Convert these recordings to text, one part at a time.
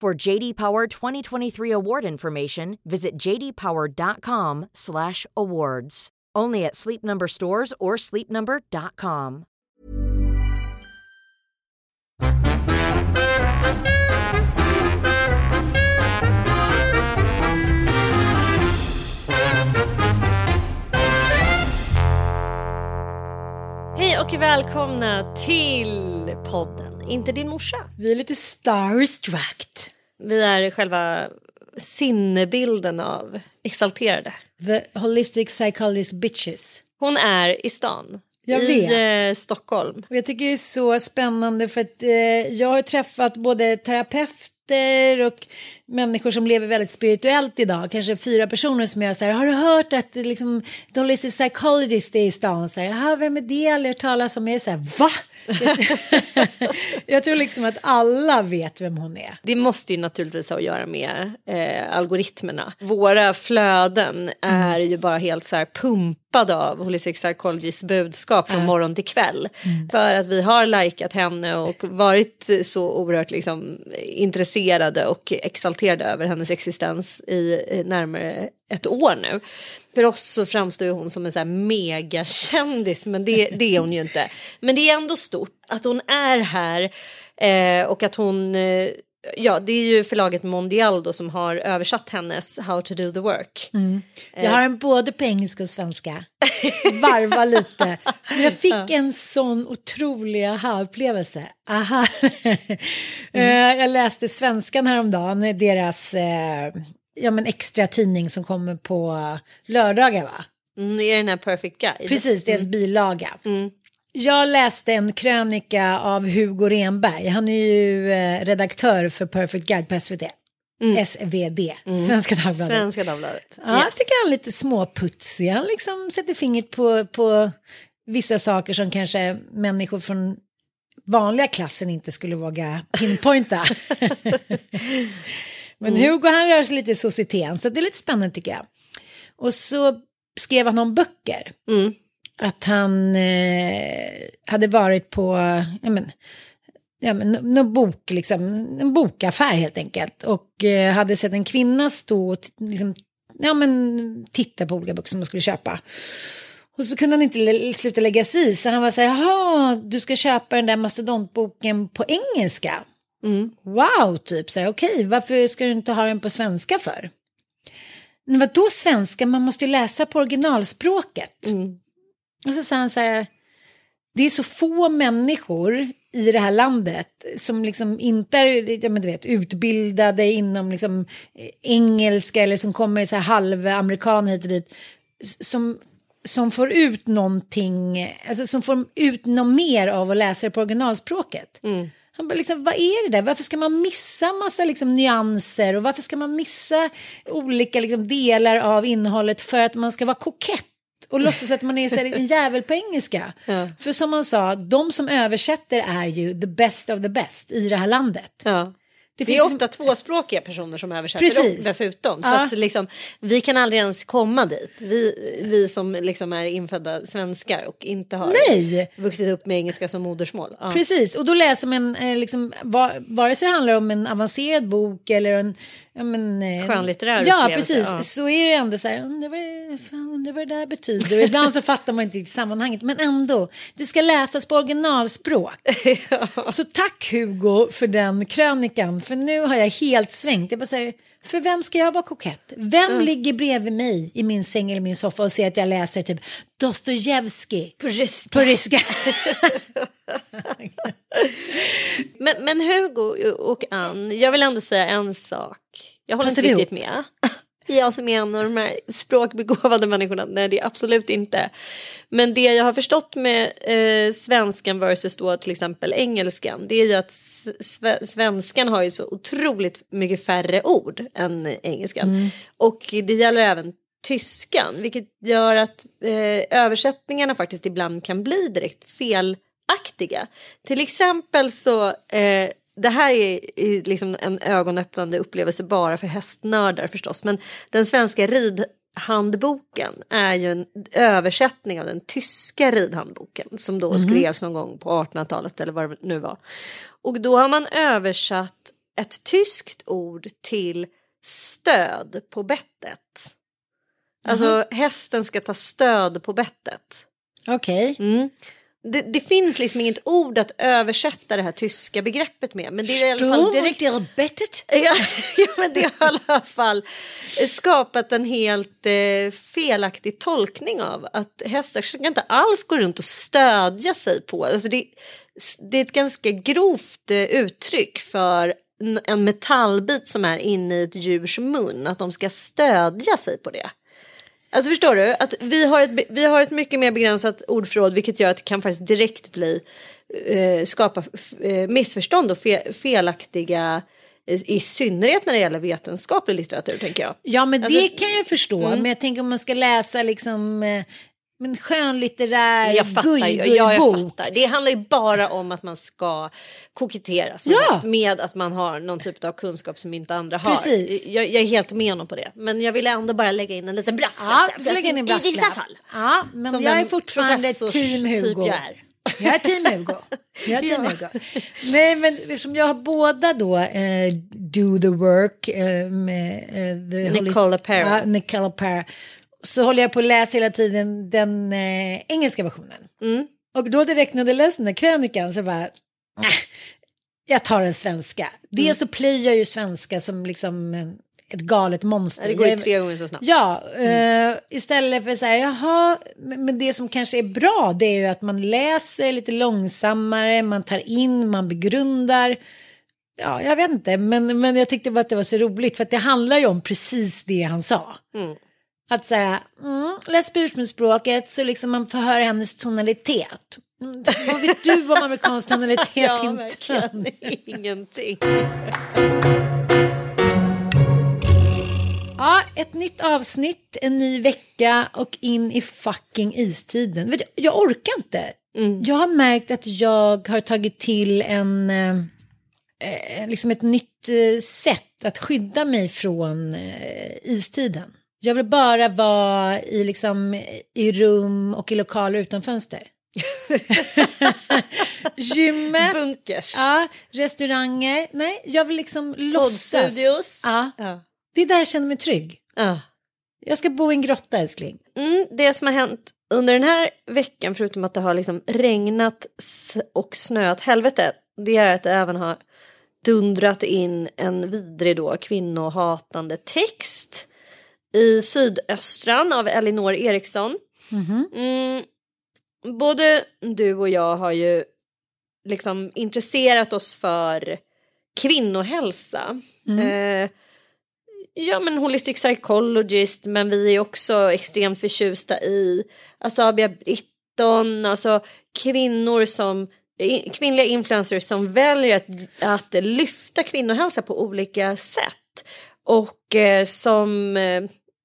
For JD Power 2023 award information, visit jdpower.com/awards. Only at Sleep Number stores or sleepnumber.com. Hej och välkomna till podden Inte din morsa. Vi är lite starstruck. Vi är själva sinnebilden av exalterade. The holistic psychologist bitches. Hon är i stan. Jag I vet. eh, Stockholm. Och jag tycker det är så spännande för att eh, jag har träffat både terapeuter och människor som lever väldigt spirituellt idag. Kanske fyra personer som jag säger, har du hört att liksom, the holistic psychologist i stan? Så här, "Jaha, vem är det? Eller talas om? Jag är så här, va? jag tror liksom att alla vet vem hon är. Det måste ju naturligtvis ha att göra med eh, algoritmerna. Våra flöden är ju bara helt så här pumpade av Holistic Psychologys budskap från morgon till kväll. För att vi har likat henne och varit så oerhört liksom, intresserade och exalterade över hennes existens i närmare ett år nu. För oss så framstår ju hon som en så här megakändis men det, det är hon ju inte. Men det är ändå stort att hon är här eh, och att hon eh, Ja, det är ju förlaget Mondial då som har översatt hennes How to do the work. Jag har den både på engelska och svenska. Varva lite. Men jag fick en sån otrolig aha-upplevelse. Aha. Eh, jag läste svenskan häromdagen, deras eh, ja, men extra tidning som kommer på lördagar va? Mm, det är den här Perfect Guide. Precis, deras bilaga. Jag läste en krönika av Hugo Renberg. Han är ju eh, redaktör för Perfect Guide på SVT. SvD, Svenska Dagbladet. Svenska Dagbladet. Ja, jag Yes. tycker han är lite småputsig. Han liksom sätter fingret på, på vissa saker som kanske människor från vanliga klassen inte skulle våga pinpointa. Men Hugo han rör sig lite i societeten så det är lite spännande tycker jag. Och så skrev han om böcker. Att han eh, hade varit på, ja men, ja, men någon bok, liksom, en bokaffär helt enkelt. Och eh, hade sett en kvinna stå och liksom, ja, men, titta på olika böcker som man skulle köpa. Och så kunde han inte sluta lägga sig i, så han var så här, jaha, du ska köpa den där mastodontboken på engelska. Wow, typ, så här, okej, varför ska du inte ha den på svenska för? Men vadå svenska, man måste ju läsa på originalspråket. Och så sa han så här, det är så få människor i det här landet som liksom inte är ja, men du vet, utbildade inom liksom, eh, engelska eller som kommer så här halvamerikaner hit och dit. Som, som får ut någonting, alltså som får ut något mer av att läsa det på originalspråket. Mm. Han bara liksom, vad är det där? Varför ska man missa massa liksom, nyanser och varför ska man missa olika liksom, delar av innehållet för att man ska vara kokett? Och låtsas att man är så här, en jävel på engelska. Ja. För som man sa, de som översätter är ju the best of the best i det här landet. Ja. Det, finns är ofta tvåspråkiga personer som översätter Precis. dessutom. Så Ja. att liksom, vi kan aldrig ens komma dit. Vi, vi som liksom är infödda svenskar och inte har Nej! vuxit upp med engelska som modersmål. Ja. Precis, och då läser man eh, liksom, va- vare sig det handlar om en avancerad bok eller en... Ja, men, eh, Skönlitterär Ja, precis. ja. Så är det ändå så här, undrar vad, fan, undrar vad det där betyder. Och ibland så fattar man inte riktigt sammanhanget. Men ändå, det ska läsas på originalspråk. Så tack Hugo för den krönikan. För nu har jag helt svängt. Jag bara säger, för vem ska jag vara kokett? Vem ligger bredvid mig i min säng eller min soffa och ser att jag läser typ Dostojevskij På ryska. på ryska? Men, men Hugo och Ann, jag vill ändå säga en sak. Jag håller Passar inte riktigt med. Jag som är en av de här språkbegåvade människorna, nej det är absolut inte. Men det jag har förstått med eh, svenskan versus då till exempel engelskan, det är ju att sve- svenskan har ju så otroligt mycket färre ord än engelskan. Och det gäller även tyskan, vilket gör att eh, översättningarna faktiskt ibland kan bli direkt felaktiga. Till exempel så, eh, det här är, är liksom en ögonöppnande upplevelse bara för hästnördar förstås, men den svenska ridhandboken är ju en översättning av den tyska ridhandboken som då skrevs någon gång på 1800-talet eller vad det nu var. Och då har man översatt ett tyskt ord till stöd på bettet. Alltså hästen ska ta stöd på bettet. Okej. Mm. Det, det finns liksom inget ord att översätta det här tyska begreppet med. Men det är i alla fall direkt... Ja, ja, men det har i alla fall skapat en helt eh, felaktig tolkning av att hästar ska inte alls gå runt och stödja sig på. Alltså det, det är ett ganska grovt eh, uttryck för en- en metallbit som är inne i ett djurs mun, att de ska stödja sig på det. Alltså förstår du? Att vi har ett, vi har ett mycket mer begränsat ordförråd vilket gör att det kan faktiskt direkt bli eh, skapa eh, missförstånd och fe, felaktiga eh, i synnerhet när det gäller vetenskaplig litteratur tänker jag. Ja, men Alltså- det kan jag förstå. Men jag tänker om man ska läsa liksom eh, en skönlitterär ju, ja, jag guj-guj-bok. fattar. Det handlar ju bara om att man ska kokettera Ja. med att man har någon typ av kunskap som inte andra har. Precis. Jag, jag är helt med honom på det. Men jag vill ändå bara lägga in en liten brasklapp. Ja, du får lägga in en I brasklapp. vissa fall. Ja, men Som jag är fortfarande team typ Hugo. jag är. Jag är team Hugo. Jag är team Hugo. Nej, men eftersom jag har båda då eh, Do the Work eh, med eh, the Nicola Parra. Ja, Nicola. Så håller jag på att läsa hela tiden den eh, engelska versionen. Mm. Och då direkt när jag läste den här krönikan så bara, "Äh, jag tar den svenska. Mm. Dels så plöjer jag ju svenska som liksom ett galet monster. Det går ju tre gånger så snabbt. Ja, eh, istället för så här, jaha, men det som kanske är bra det är ju att man läser lite långsammare, man tar in, man begrundar. Ja, jag vet inte, men, men jag tyckte bara att det var så roligt för att det handlar ju om precis det han sa. Att så här, mm, läs på ursprungsspråket så liksom man får höra hennes tonalitet. Mm, Vad vet du om amerikansk tonalitet? Ja, inte? verkligen. Ingenting. Ja, ett nytt avsnitt, en ny vecka och in i fucking istiden. Vet du, jag orkar inte. Jag har märkt att jag har tagit till en, eh, eh, liksom ett nytt eh, sätt att skydda mig från eh, istiden. Jag vill bara vara i, liksom, i rum och i lokaler utan fönster. Gymmet. Bunkers. Ja, restauranger. Nej, jag vill liksom låtsas. Ja, Ja. det är där jag känner mig trygg. Ja. Jag ska bo i en grotta älskling. Mm, det som har hänt under den här veckan, förutom att det har liksom regnat och snöat helvete, det är att det även har dundrat in en vidrig då kvinnohatande text i Sydöstran av Elinor Eriksson. Mm, både du och jag har ju liksom intresserat oss för kvinnohälsa. Eh, ja men holistic psychologist men vi är också extremt förtjusta i Asabia Britton, alltså kvinnor som kvinnliga influencers som väljer att, att lyfta kvinnohälsa på olika sätt och eh, som eh,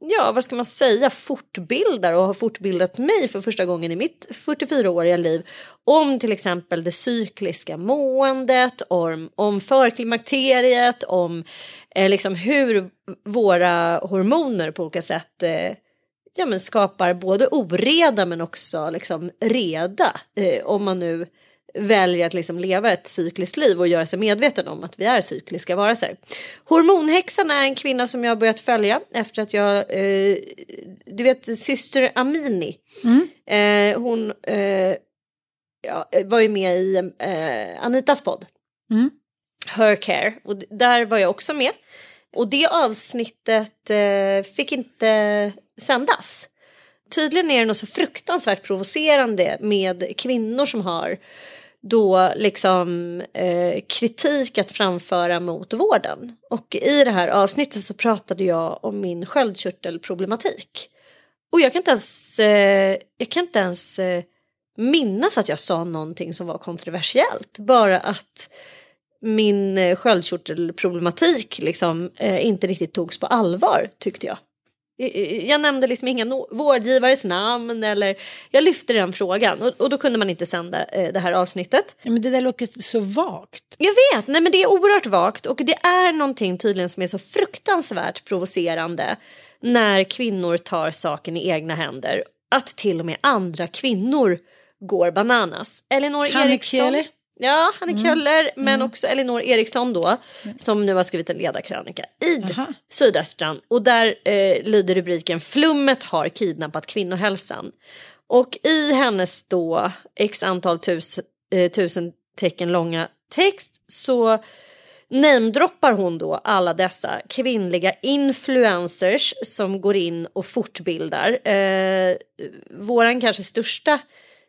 ja, vad ska man säga, fortbildar och har fortbildat mig för första gången i mitt 44-åriga liv om till exempel det cykliska måendet, om, om förklimakteriet, om eh, liksom hur våra hormoner på olika sätt eh, ja, men skapar både oreda men också liksom reda eh, om man nu väljer att liksom leva ett cykliskt liv och göra sig medveten om att vi är cykliska varelser. Hormonhäxan är en kvinna som jag har börjat följa efter att jag, eh, du vet syster Amini, eh, hon eh, ja, var ju med i eh, Anitas podd. Her Care och där var jag också med. Och det avsnittet eh, fick inte sändas. Tydligen är det något så fruktansvärt provocerande med kvinnor som har då liksom eh, kritik att framföra mot vården. Och i det här avsnittet så pratade jag om min sköldkörtelproblematik. Och jag kan inte ens, eh, jag kan inte ens eh, minnas att jag sa någonting som var kontroversiellt. Bara att min eh, sköldkörtelproblematik liksom eh, inte riktigt togs på allvar tyckte jag. Jag- Jag nämnde liksom inga no- vårdgivares namn eller jag lyfte den frågan och, och då kunde man inte sända eh, det här avsnittet. Ja, men det där låter så vagt. Jag vet, nej men det är oerhört vagt och det är någonting tydligen som är så fruktansvärt provocerande när kvinnor tar saken i egna händer. Att till och med andra kvinnor går bananas. Elinor Eriksson. Ja, Hanne Köller, men också Elinor Eriksson då, som nu har skrivit en ledarkrönika i Jaha. Sydöstran. Och där eh, lyder rubriken Flummet har kidnappat kvinnohälsan. Och i hennes då x antal tus, eh, tusen tecken långa text så namedroppar hon då alla dessa kvinnliga influencers som går in och fortbildar. Eh, våran kanske största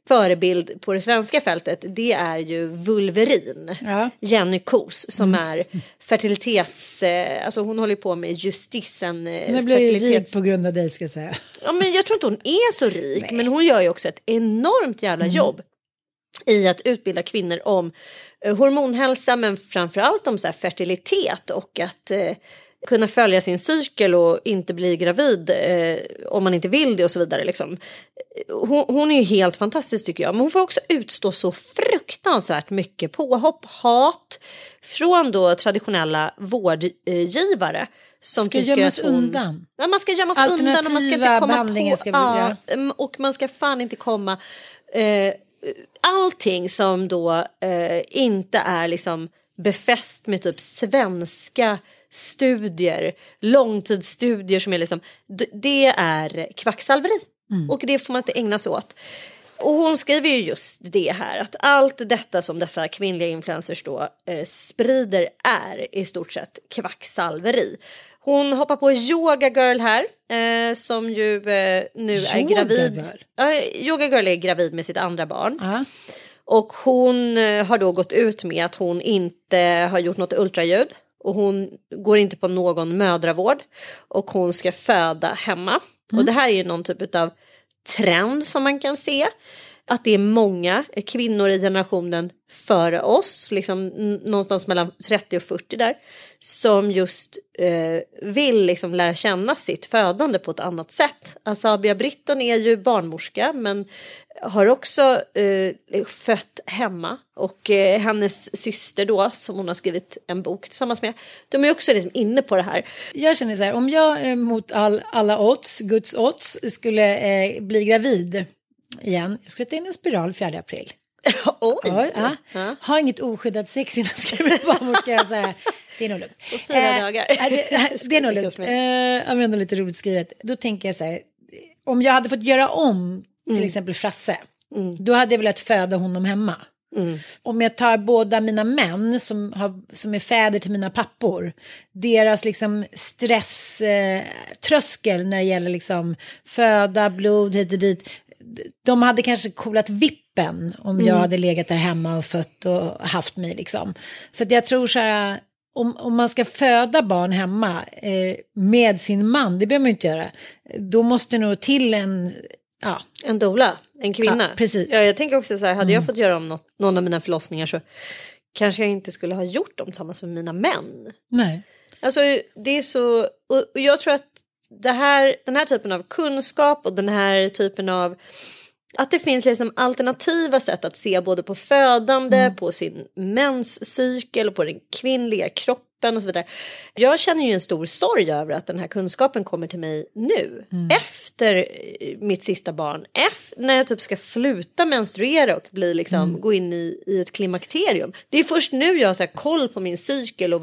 förebild på det svenska fältet det är ju Vulverin. Ja. Jenny Kos som är fertilitets... Eh, alltså hon håller på med justisen. Eh, Nu blir fertilitets- rik på grund av dig ska jag säga. Ja, men jag tror inte hon är så rik, men hon gör ju också ett enormt jävla jobb i att utbilda kvinnor om eh, hormonhälsa men framförallt om så här, fertilitet och att kunna följa sin cykel och inte bli gravid eh, om man inte vill det och så vidare. Liksom. Hon, hon är ju helt fantastisk tycker jag, men hon får också utstå så fruktansvärt mycket påhopp, hat från då traditionella vårdgivare. Som Ska tycker gömmas att hon, undan. Ja, man ska gömmas undan och man ska inte Alternativa komma på... ska bli- ja, ja. mm, och man ska fan inte komma... Eh, allting som då eh, inte är liksom befäst med typ svenska studier, långtidsstudier som är liksom, det är kvacksalveri. Och det får man inte ägna sig åt. Och hon skriver ju just det här att allt detta som dessa kvinnliga influencers då eh, sprider är i stort sett kvacksalveri. Hon hoppar på Yoga Girl här eh, som ju eh, nu är Yoga gravid. Girl? Yoga Girl är gravid med sitt andra barn. Ja. Och hon eh, har då gått ut med att hon inte har gjort något ultraljud. Och hon går inte på någon mödravård. Och hon ska föda hemma. Och det här är ju någon typ av trend som man kan se. Att det är många kvinnor i generationen före oss, liksom någonstans mellan 30 och 40 där, som just eh, vill liksom lära känna sitt födande på ett annat sätt. Asabia Britton är ju barnmorska men har också eh, fött hemma och eh, hennes syster då som hon har skrivit en bok tillsammans med de är också liksom inne på det här. Jag känner så här, om jag eh, mot all, alla odds, Guds odds, skulle eh, bli gravid igen, jag ska sätta in en spiral 4 april. Oj! Ja, ja. Ja. Ha inget oskyddat sex innan jag ska bli barnmorska. Så här, det är nog lugnt. På fyra dagar. nej, det, det är nog lugnt. Eh, lyckas ja, men ändå lite roligt skrivet. Då tänker jag så här, om jag hade fått göra om till Mm. exempel Frasse, då hade jag velat föda honom hemma. Om jag tar båda mina män som, har, som är fäder till mina pappor, deras liksom stresströskel eh, när det gäller liksom föda, blod hit och dit, de hade kanske kolat vippen om jag hade legat där hemma och fött och haft mig liksom. Så att jag tror så här, om, om man ska föda barn hemma eh, med sin man, det behöver man ju inte göra, då måste nog till en, ja, En dola, en kvinna. Ja, precis. Ja, jag tänker också så här, hade jag fått göra om något, någon av mina förlossningar så kanske jag inte skulle ha gjort dem tillsammans med mina män. nej. Alltså det är så, och och jag tror att det här, den här typen av kunskap och den här typen av att det finns liksom alternativa sätt att se både på födande, på sin menscykel och på den kvinnliga kroppen och så vidare. Jag känner ju en stor sorg över att den här kunskapen kommer till mig nu. Efter eh, mitt sista barn. Efter, när jag typ ska sluta menstruera och bli liksom, gå in i, i ett klimakterium. Det är först nu jag har så här, koll på min cykel och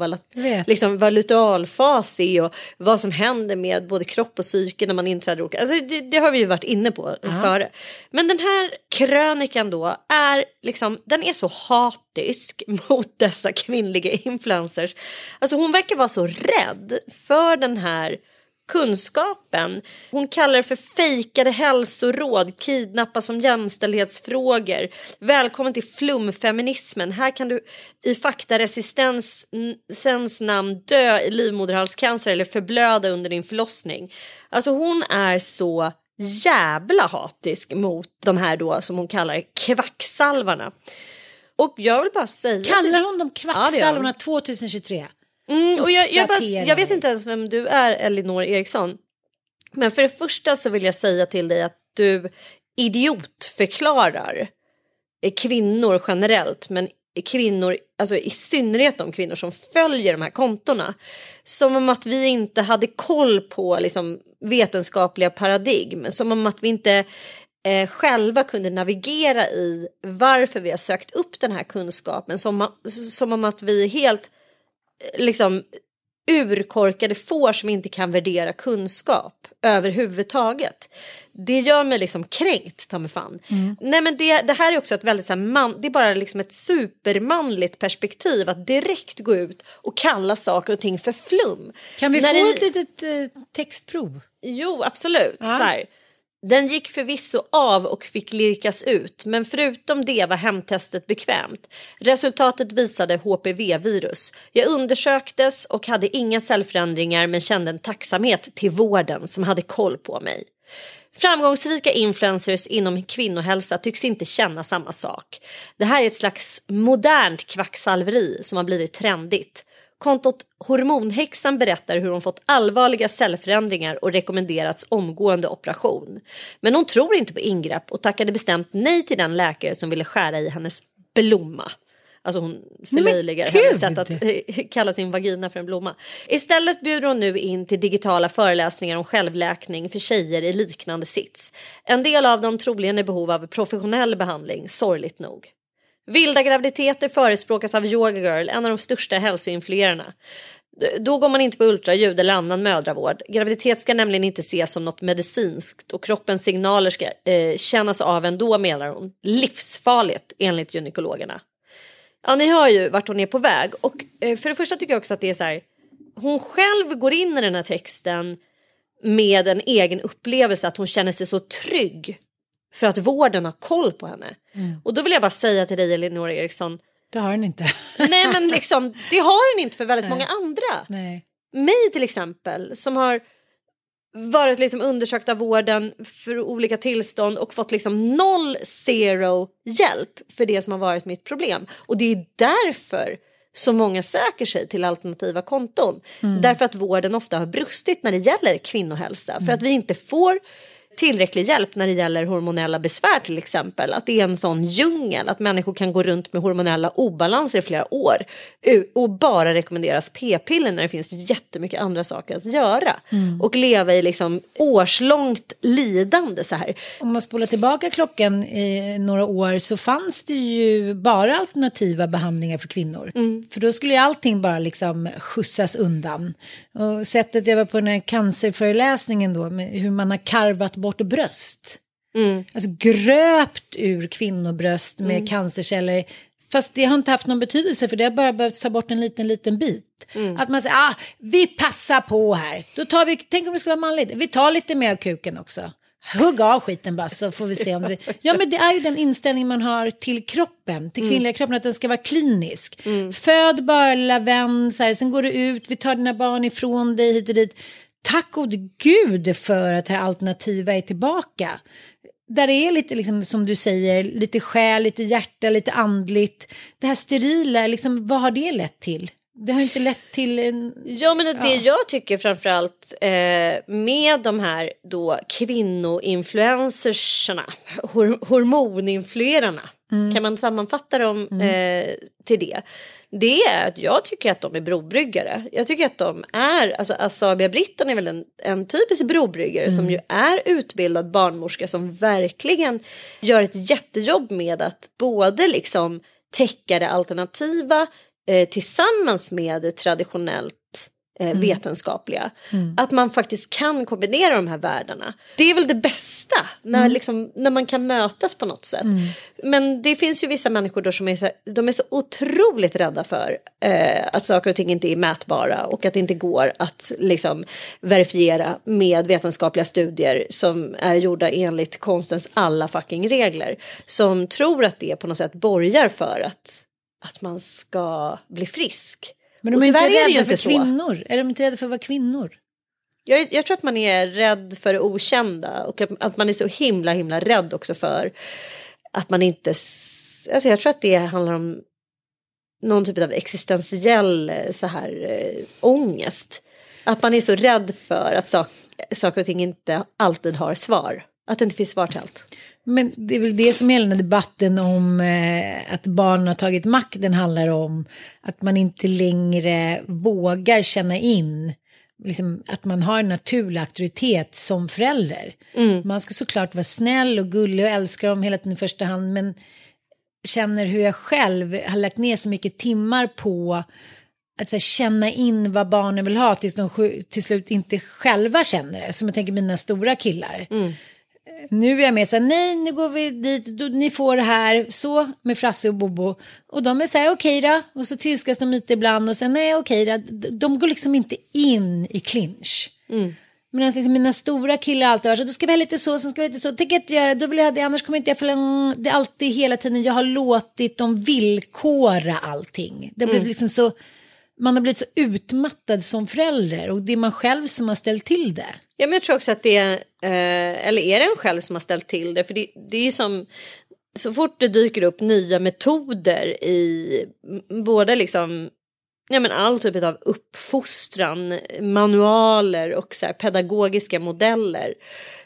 liksom, vad lutealfas är och vad som händer med både kropp och psyke när man inträder olika. Alltså, det, det har vi ju varit inne på före. Men den här krönikan då är liksom, den är så skeptisk mot dessa kvinnliga influencers. Alltså hon verkar vara så rädd för den här kunskapen. Hon kallar det för fejkade hälsoråd, kidnappa som jämställdhetsfrågor. Välkommen till flumfeminismen. Här kan du i faktaresistensens namn dö i livmoderhalscancer eller förblöda under din förlossning. Alltså hon är så jävla hatisk mot de här då som hon kallar kvacksalvarna. Och jag vill bara säga... Kallar hon dem Ja, kvacksalvorna hon. 2023? Mm, och jag, jag, bara, jag vet inte ens vem du är, Elinor Eriksson. Men för det första så vill jag säga till dig att du idiotförklarar kvinnor generellt, men kvinnor, alltså i synnerhet de kvinnor som följer de här kontona. Som om att vi inte hade koll på liksom, vetenskapliga paradigm, som om att vi inte eh, själva kunde navigera i varför vi har sökt upp den här kunskapen, som, som om att vi är helt liksom urkorkade får som inte kan värdera kunskap överhuvudtaget. Det gör mig liksom kränkt, ta mig fan. Nej men det, det här är också ett väldigt så här, man, det är bara liksom ett supermanligt perspektiv att direkt gå ut och kalla saker och ting för flum. Kan vi När få det- ett litet eh, textprov? Jo, absolut. Ja. Så här. Den gick förvisso av och fick lirkas ut, men förutom det var hemtestet bekvämt. Resultatet visade HPV-virus. Jag undersöktes och hade inga cellförändringar men kände en tacksamhet till vården som hade koll på mig. Framgångsrika influencers inom kvinnohälsa tycks inte känna samma sak. Det här är ett slags modernt kvacksalveri som har blivit trendigt. Kontot Hormonhäxan berättar hur hon fått allvarliga cellförändringar och rekommenderats omgående operation. Men hon tror inte på ingrepp och tackade bestämt nej till den läkare som ville skära i hennes blomma. Alltså hon förlöjligar hennes sätt att eh, kalla sin vagina för en blomma. Istället bjuder hon nu in till digitala föreläsningar om självläkning för tjejer i liknande sits. En del av dem troligen i behov av professionell behandling, sorgligt nog. Vilda graviditeter förespråkas av Yoga Girl, en av de största hälsoinfluerarna. Då går man inte på ultraljud eller annan mödravård. Graviditet ska nämligen inte ses som något medicinskt och kroppens signaler ska eh, kännas av ändå menar hon. Livsfarligt enligt gynekologerna. Ja, ni hör ju vart hon är på väg. Och eh, för det första tycker jag också att det är så här. Hon själv går in i den här texten med en egen upplevelse att hon känner sig så trygg för att vården har koll på henne. Och då vill jag bara säga till dig Elinor Eriksson, Det har den inte. nej men liksom det har den inte för väldigt många andra. Nej. Mig till exempel som har varit liksom undersökt av vården för olika tillstånd och fått liksom noll zero hjälp för det som har varit mitt problem. Och det är därför så många söker sig till alternativa konton. Därför att vården ofta har brustit när det gäller kvinnohälsa. För att vi inte får tillräcklig hjälp när det gäller hormonella besvär till exempel. Att det är en sån djungel att människor kan gå runt med hormonella obalanser i flera år och bara rekommenderas p-piller när det finns jättemycket andra saker att göra. Och leva i liksom årslångt lidande så här. Om man spolar tillbaka klockan i några år så fanns det ju bara alternativa behandlingar för kvinnor. För då skulle ju allting bara liksom skjutsas undan. Och sättet jag var på den här cancerföreläsningen då, med hur man har karvat bort bröst. Alltså gröpt ur kvinnobröst med cancerceller. Fast det har inte haft någon betydelse för det har bara behövt ta bort en liten, liten bit. Att man säger, ah, vi passar på här. Då tar vi, tänk om det skulle vara manligt, vi tar lite mer av kuken också. Hugg av skiten bara så får vi se om det... Ja men det är ju den inställning man har till kroppen, till kvinnliga kroppen, att den ska vara klinisk. Föd bara här, sen går du ut, vi tar dina barn ifrån dig hit och dit. Tack gode gud för att det här alternativa är tillbaka. Där det är lite, liksom, som du säger, lite själ, lite hjärta, lite andligt. Det här sterila, liksom, vad har det lett till? Det har inte lett till en... Ja men det jag tycker framförallt eh, med de här då kvinnoinfluencerserna, hor hormoninfluerarna, kan man sammanfatta dem eh, till det? Det är att jag tycker att de är brobryggare. Jag tycker att de är, alltså Asabia Britton är väl en, en typisk brobryggare som ju är utbildad barnmorska som verkligen gör ett jättejobb med att både liksom täcka det alternativa eh, tillsammans med det traditionellt eh, vetenskapliga. Att man faktiskt kan kombinera de här världarna. Det är väl det bästa när, liksom, när man kan mötas på något sätt. Men det finns ju vissa människor då som är så, de är så otroligt rädda för eh, att saker och ting inte är mätbara och att det inte går att liksom, verifiera med vetenskapliga studier som är gjorda enligt konstens alla fucking regler. Som tror att det på något sätt borgar för att, att man ska bli frisk. Men de är inte tyvärr är ju rädda för inte så. kvinnor. Är de inte rädda för att vara kvinnor? Jag, jag tror att man är rädd för det okända och att, att man är så himla himla rädd också för att man inte... Alltså jag tror att det handlar om någon typ av existentiell eh, så här, eh, ångest. Att man är så rädd för att sak, saker och ting inte alltid har svar. Att det inte finns svar till allt. Men det är väl det som hela den debatten om eh, att barn har tagit makten handlar om. Att man inte längre vågar känna in liksom, att man har en naturlig auktoritet som förälder. Man ska såklart vara snäll och gullig och älska dem hela tiden i första hand. Men känner hur jag själv har lagt ner så mycket timmar på att här, känna in vad barnen vill ha tills de till slut inte själva känner det. Som jag tänker mina stora killar. Nu är jag med så här, nej nu går vi dit, då, ni får det här, så med Frasse och Bobo. Och de är så här, okej då, och så trilskas de lite ibland och sen nej okej då. De- går liksom inte in i clinch. Medan liksom mina stora killar alltid varit så, då ska vi ha lite så, sen ska vi ha lite så, tänker jag inte göra, då vill jag ha det, annars kommer inte jag förlänga, det är alltid hela tiden, jag har låtit dem villkora allting. Det har blivit liksom så, man har blivit så utmattad som förälder och det är man själv som har ställt till det. Ja, men jag tror också att det är, eh, eller är det en själv som har ställt till det? För det, det är ju som, så fort det dyker upp nya metoder i både liksom, ja men all typ av uppfostran, manualer och så här pedagogiska modeller.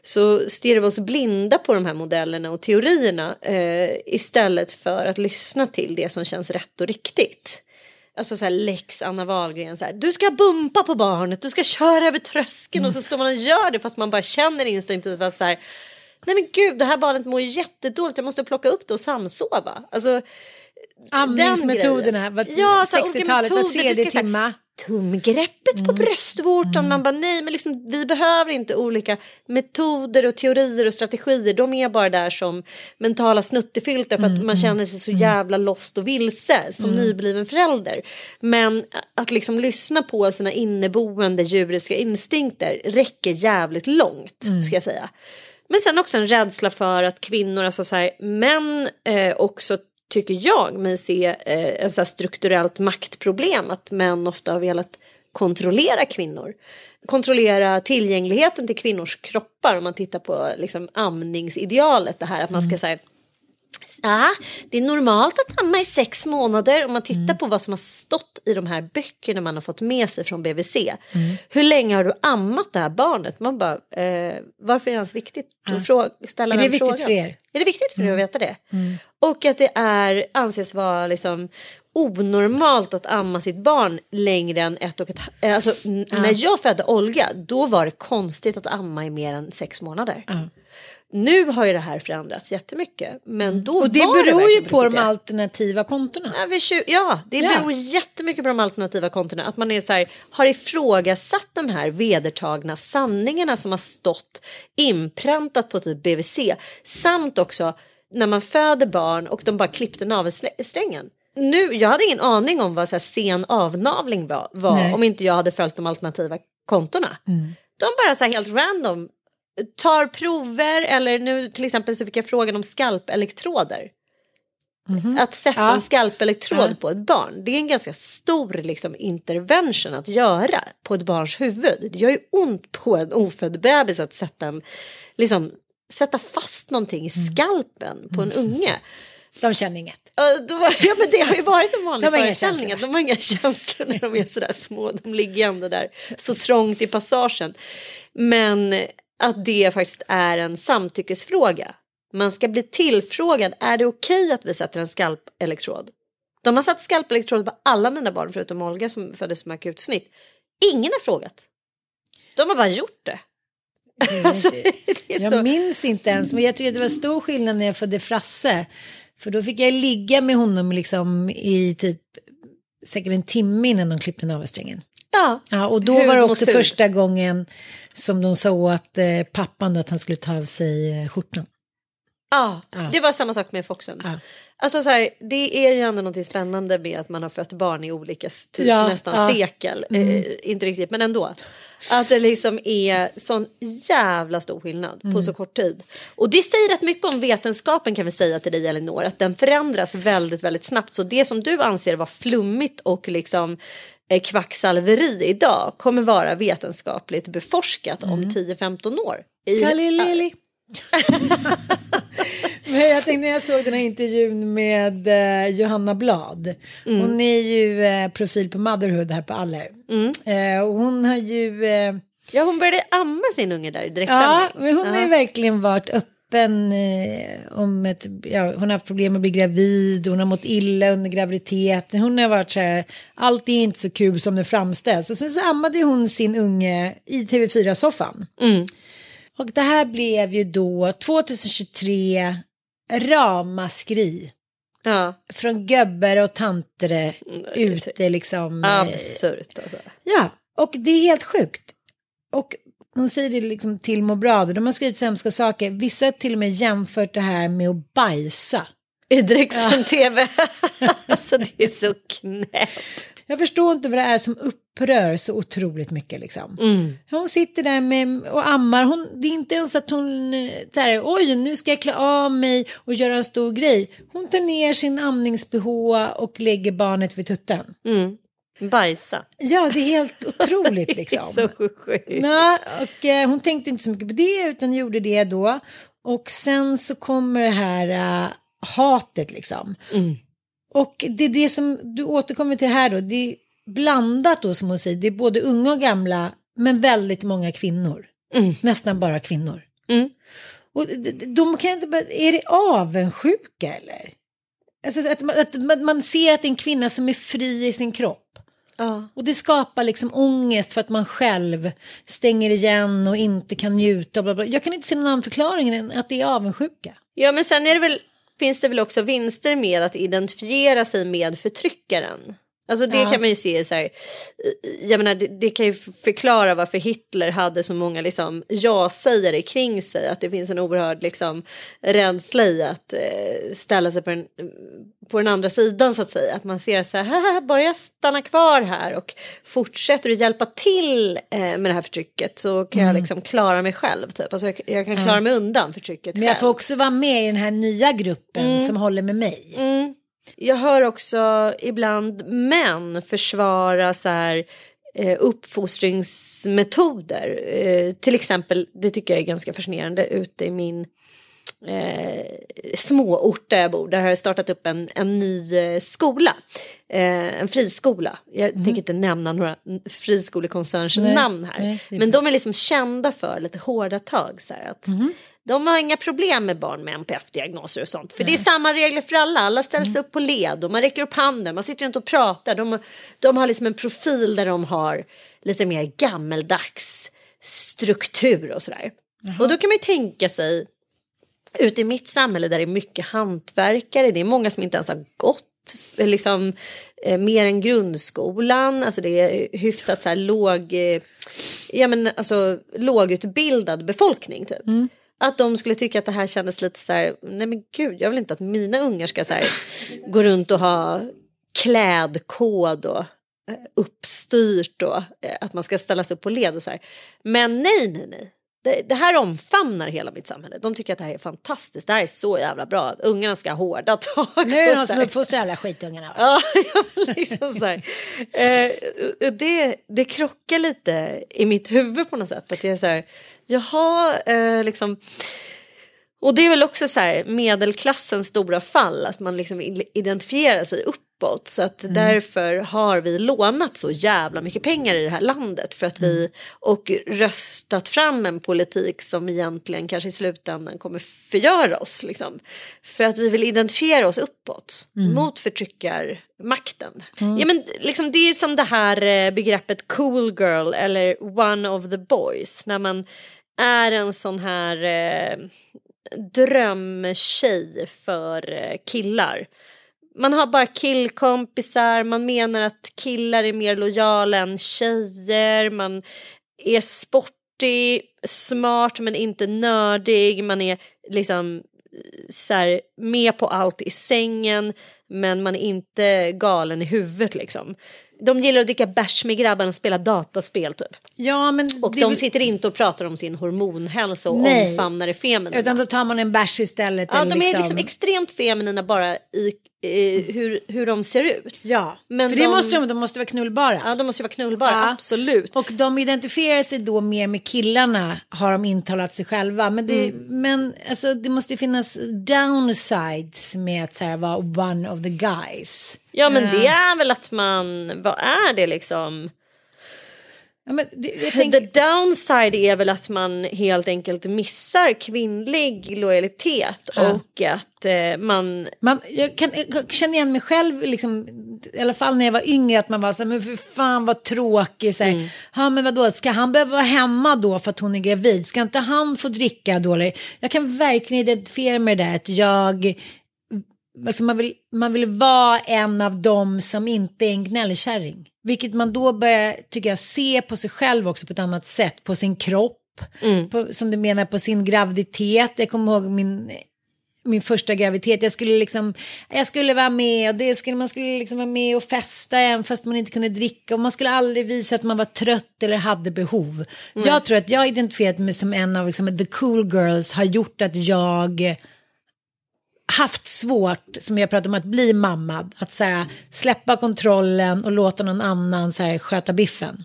Så stirrar vi oss blinda på de här modellerna och teorierna eh, istället för att lyssna till det som känns rätt och riktigt. Alltså så här lex Anna Wahlgren så här, du ska bumpa på barnet, du ska köra över tröskeln och så står man och gör det fast man bara känner instinktivt att så här, nej men gud det här barnet mår jättedåligt, jag måste plocka upp det och samsova. Alltså, Amningsmetoderna, Ja, så här, olika 60-talet, var tredje timma. Tumgreppet på bröstvårtan. Man bara nej men liksom, vi behöver inte olika metoder och teorier och strategier. De är bara där som mentala snuttefilter för att man känner sig så jävla lost och vilse som nybliven förälder. Men att liksom lyssna på sina inneboende djuriska instinkter räcker jävligt långt ska jag säga. Men sen också en rädsla för att kvinnor, alltså så här, män eh, också tycker jag mig se eh, en så strukturellt maktproblem att män ofta har velat kontrollera kvinnor. Kontrollera tillgängligheten till kvinnors kroppar om man tittar på liksom, amningsidealet. Det här att man ska säga Ja, det är normalt att amma i sex månader om man tittar på vad som har stått i de här böckerna man har fått med sig från BVC. Hur länge har du ammat det här barnet? Man bara, eh, varför är det ens viktigt att fråga, ställa Är det viktigt frågan? för er? Är det viktigt för er att veta det? Och att det är, anses vara liksom onormalt att amma sitt barn längre än ett och ett eh, Alltså n- när jag födde Olga, då var det konstigt att amma i mer än sex månader. Nu har ju det här förändrats jättemycket. Men då Mm. Och det var beror ju verkligen på de det. alternativa kontona. Ja, ja, det Ja. beror jättemycket på de alternativa kontona. Att man är så här, har ifrågasatt de här vedertagna sanningarna som har stått inpräntat på typ BVC. Samt också när man föder barn och de bara klippte navelsträngen. Nu, jag hade ingen aning om vad så här sen avnavling var, Nej. om inte jag hade följt de alternativa kontona. De bara så här helt random tar prover eller nu till exempel så fick jag frågan om skalpelektroder. Att sätta Ja. en skalpelektrod Ja. på ett barn, det är en ganska stor liksom, intervention att göra på ett barns huvud. Det gör ju ont på en ofödd bebis att sätta, en, liksom, sätta fast någonting i skalpen på en unge. De känner inget. Ja, men det har ju varit en vanlig föreställning att de har inga känslor när de är sådär små. De ligger ändå där så trångt i passagen. Men att det faktiskt är en samtyckesfråga. Man ska bli tillfrågad, är det okej att vi sätter en skalpelektrod? De har satt skalpelektrod på alla mina barn förutom Olga som föddes med akutsnitt. Ingen har frågat. De har bara gjort det. Alltså, det Jag så... minns inte ens, men jag tycker att det var stor skillnad när jag födde Frasse. För då fick jag ligga med honom liksom i typ säkert en timme innan de klippte navelsträngen. Ja. Ja, och då var det också första gången som de sa åt eh, pappan då att han skulle ta av sig eh, skjortan. Ja, Ja. det var samma sak med Foxen. Ja. Alltså så här, det är ju ändå något spännande med att man har fött barn i olika typ Ja, nästan sekel. Eh, inte riktigt, men ändå. Att det liksom är sån jävla stor skillnad på så kort tid. Och det säger rätt mycket om vetenskapen kan vi säga till dig Elinor. Att den förändras väldigt, väldigt snabbt. Så det som du anser vara flummigt och liksom kvacksalveri idag kommer vara vetenskapligt beforskat om 10-15 år. I, Kalilili. Men jag tänkte när jag såg den här intervjun med eh, Johanna Blad. Mm. Hon är ju eh, profil på Motherhood här på Aller. Mm. Eh, och hon har ju... Eh, Ja, hon började amma sin unge där i ja, direktsändning. men hon har ju verkligen varit öppen eh, om ett... Ja, hon har haft problem med att bli gravid. Hon har mått illa under graviditeten. Hon har varit så här... Allt är inte så kul som det framställs. Och sen så ammade hon sin unge i TV4-soffan. Mm. Och det här blev ju då 2023 ramaskri Ja, från göbbar och tanter Mm, ute liksom. eh, absurt alltså. Ja, och det är helt sjukt. Och hon säger det liksom till Må bra, de har skrivit så hemska saker. Vissa har till och med jämfört det här med att bajsa. I direktsänd tv. alltså det är så knäppt. Jag förstår inte vad det är som upprör så otroligt mycket liksom. Mm. Hon sitter där med, och ammar, hon, det är inte ens att hon, eh, där, oj nu ska jag klä av mig och göra en stor grej. Hon tar ner sin amnings-bh och lägger barnet vid tutten. Mm. Bajsa. Ja, det är helt otroligt liksom. Så sjukt. Nej, och eh, hon tänkte inte så mycket på det utan gjorde det då. Och sen så kommer det här eh, hatet liksom. Och det är det som du återkommer till här då. Det är blandat då som hon säger. Det är både unga och gamla men väldigt många kvinnor. Nästan bara kvinnor. Mm. Och de, kan inte bara, är det avundsjuka eller? Alltså att, man- att man ser att det är en kvinna som är fri i sin kropp. Ja. Och det skapar liksom ångest för att man själv stänger igen och inte kan njuta. Bla bla. Jag kan inte se någon annan förklaring än att det är avundsjuka. ja men sen är det väl, finns det väl också vinster med att identifiera sig med förtryckaren. Alltså det Ja. kan man ju se så här, jag menar det, det kan ju förklara varför Hitler hade så många liksom ja-sägare kring sig. Att det finns en oerhörd liksom rädsla i att eh, ställa sig på den, på den andra sidan så att säga. Att man ser så här, "Haha, bara jag stannar kvar här och fortsätter att hjälpa till eh, med det här förtrycket så kan Mm. jag liksom klara mig själv. Typ. Alltså jag, jag kan klara mig undan förtrycket Men jag själv. får också vara med i den här nya gruppen som håller med mig. Mm. Jag hör också ibland män försvara så här eh, uppfostringsmetoder. Eh, till exempel, det tycker jag är ganska fascinerande, ute i min eh, småort där jag bor. Där har jag startat upp en, en ny eh, skola. Eh, en friskola. Jag tänker inte nämna några friskolekoncerns Nej, namn här. nej, Men de är liksom kända för lite hårda tag. Så här, att De har inga problem med barn med NPF-diagnoser och sånt. För det är samma regler för alla. Alla ställs upp på led och man räcker upp handen. Man sitter inte och pratar. De, de har liksom en profil där de har lite mer gammeldags struktur och sådär. Och då kan man ju tänka sig ute i mitt samhälle där det är mycket hantverkare, det är många som inte ens har gått liksom, eh, mer än grundskolan, alltså det är hyfsat så här låg, eh, ja men alltså lågutbildad befolkning typ. Att de skulle tycka att det här kändes lite så här, nej men gud, jag vill inte att mina ungar ska så här, gå runt och ha klädkod och eh, uppstyrt och eh, att man ska ställas upp på led och så här. Men nej, nej, nej. det, det, här omfamnar hela mitt samhälle. De tycker att det här är fantastiskt. Det här är så jävla bra. Ungarna ska ha hårda tag. Nu är någon som uppfostrar alla skitungarna. Ja, liksom så här. Eh, det, det krockar lite i mitt huvud på något sätt. Att jag är så här, jaha, eh, liksom. Och det är väl också så här medelklassens stora fall. Att man liksom identifierar sig upp uppåt. Så att mm. därför har vi lånat så jävla mycket pengar i det här landet. För att vi, mm. och röstat fram en politik som egentligen kanske i slutändan kommer förgöra oss. Liksom. För att vi vill identifiera oss uppåt mm. mot förtryckarmakten. Mm. Ja, men, liksom, det är som det här eh, begreppet cool girl eller one of the boys. När man är en sån här eh, drömtjej för eh, killar. Man har bara killkompisar, man menar att killar är mer lojala än tjejer, man är sportig, smart men inte nördig, man är liksom eh, så här, med på allt i sängen men man är inte galen i huvudet liksom de gillar att dricka bärs med grabbarna och spela dataspel typ. Ja, men och de sitter inte och pratar om sin hormonhälsa och Nej. omfamnar det feminina. Utan då tar man en bärs istället. Ja, de är liksom... liksom extremt feminina bara i, i hur, hur de ser ut. Ja, men för det måste de, de måste vara knullbara. Ja, de måste vara knullbara, ja. absolut. Och de identifierar sig då mer med killarna har de intalat sig själva. Men det, mm. men, alltså, det måste finnas downsides med att så här, vara one of the guys. Ja men det är väl att man, vad är det liksom? Ja, det, tänker... The downside är väl att man helt enkelt missar kvinnlig lojalitet ja. och att eh, man... man jag, kan, jag känner igen mig själv, liksom, i alla fall när jag var yngre, att man var så här, men för fan vad tråkig. Så här, mm. ja, men vadå, ska han behöva vara hemma då för att hon är gravid? Ska inte han få dricka då? Jag kan verkligen identifiera mig där, att jag alltså man, vill, man vill vara en av dem som inte är en gnällkärring. Vilket man då börjar, tycker jag, se på sig själv också på ett annat sätt, på sin kropp. Mm. På, som du menar på sin graviditet. Jag kommer ihåg min, min första graviditet. Jag skulle liksom, jag skulle vara med och det skulle, man skulle liksom vara med och festa även fast man inte kunde dricka. Och man skulle aldrig visa att man var trött eller hade behov. Mm. Jag tror att jag identifierat mig som en av liksom, the cool girls har gjort att jag haft svårt, som vi har pratat om, att bli mamma, Att så här, släppa kontrollen och låta någon annan så här, sköta biffen.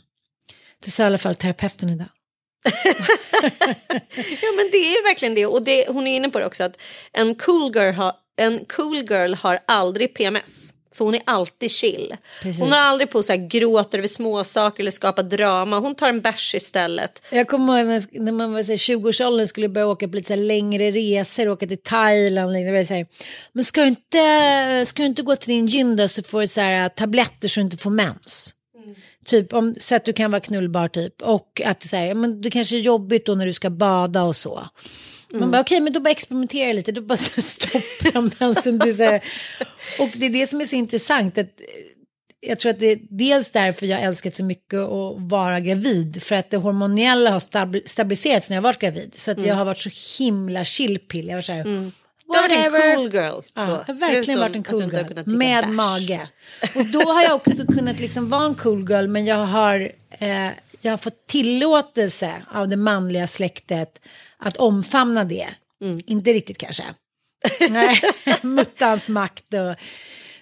Det sa i alla fall terapeuten idag. ja men det är verkligen det och det, hon är inne på det också att en cool girl har, en cool girl har aldrig PMS. För hon är alltid chill. Precis. Hon har aldrig på så här gråter över småsaker eller skapar drama. Hon tar en bärs istället. Jag kommer ihåg när, man var 20-årsåldern skulle börja åka på lite så längre resor, åka till Thailand. Det så här, men ska du, inte, ska du inte gå till din gyn då så får du så här, tabletter så du inte får mens. Mm. Typ om, så att du kan vara knullbar typ. Och att säga, men det kanske är jobbigt då när du ska bada och så. Mm. Man bara okej, okay, men då bara experimentera lite, då bara stoppar de dansen. Det så här. Och det är det som är så intressant. Att jag tror att det är dels därför jag älskat så mycket att vara gravid. För att det hormoniella har stabiliserats när jag varit gravid. Så att mm. jag har varit så himla chillpill. Jag var så här, mm. Du har varit en cool girl. Då, ja, jag har verkligen varit en cool girl. Med mage. Och då har jag också kunnat liksom vara en cool girl. Men jag har, eh, jag har fått tillåtelse av det manliga släktet att omfamna det. Mm. Inte riktigt kanske. Nej, muttans makt och...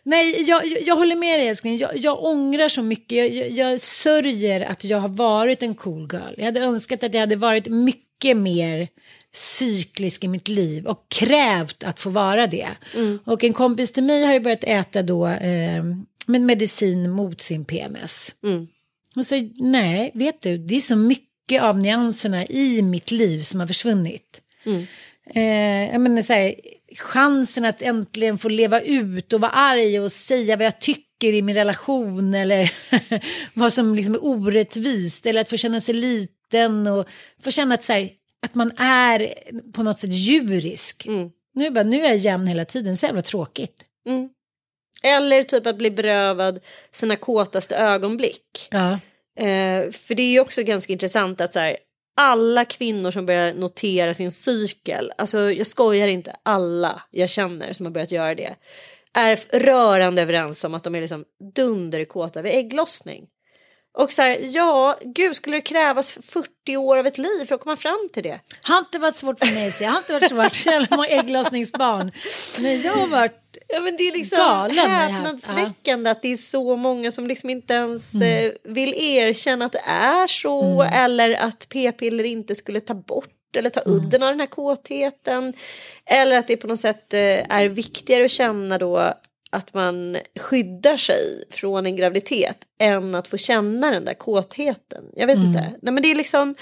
Nej, jag, jag håller med dig älskling. Jag, jag ångrar så mycket. Jag, jag, jag sörjer att jag har varit en cool girl. Jag hade önskat att jag hade varit mycket mer cyklisk i mitt liv och krävt att få vara det. Mm. Och en kompis till mig har ju börjat äta då eh, med medicin mot sin PMS. Mm. Och så nej, vet du, det är så mycket av nyanserna i mitt liv som har försvunnit. Mm. Eh, jag menar så här, chansen att äntligen få leva ut och vara arg och säga vad jag tycker i min relation eller vad som liksom är orättvist eller att få känna sig liten och få känna att, så här, att man är på något sätt djurisk. Mm. Nu, bara, nu är jag jämn hela tiden, så jävla tråkigt. Mm. Eller typ att bli berövad sina kåtaste ögonblick. Ja. Eh, för det är ju också ganska intressant att så här, alla kvinnor som börjar notera sin cykel, alltså jag skojar inte, alla jag känner som har börjat göra det, är rörande överens om att de är liksom dunderkåta vid ägglossning. Och så här, ja, gud, skulle det krävas 40 år av ett liv för att komma fram till det? Har inte varit svårt för mig, så jag har inte varit svårt. Själv har ägglossningsbarn. Men jag har varit Ja, men det är liksom galen. häpnadsväckande att det är så många som liksom inte ens eh, vill erkänna att det är så eller att p-piller inte skulle ta bort eller ta udden av den här kåtheten. Eller att det på något sätt eh, är viktigare att känna då att man skyddar sig från en graviditet än att få känna den där kåtheten. Jag vet inte. Nej, men det är liksom...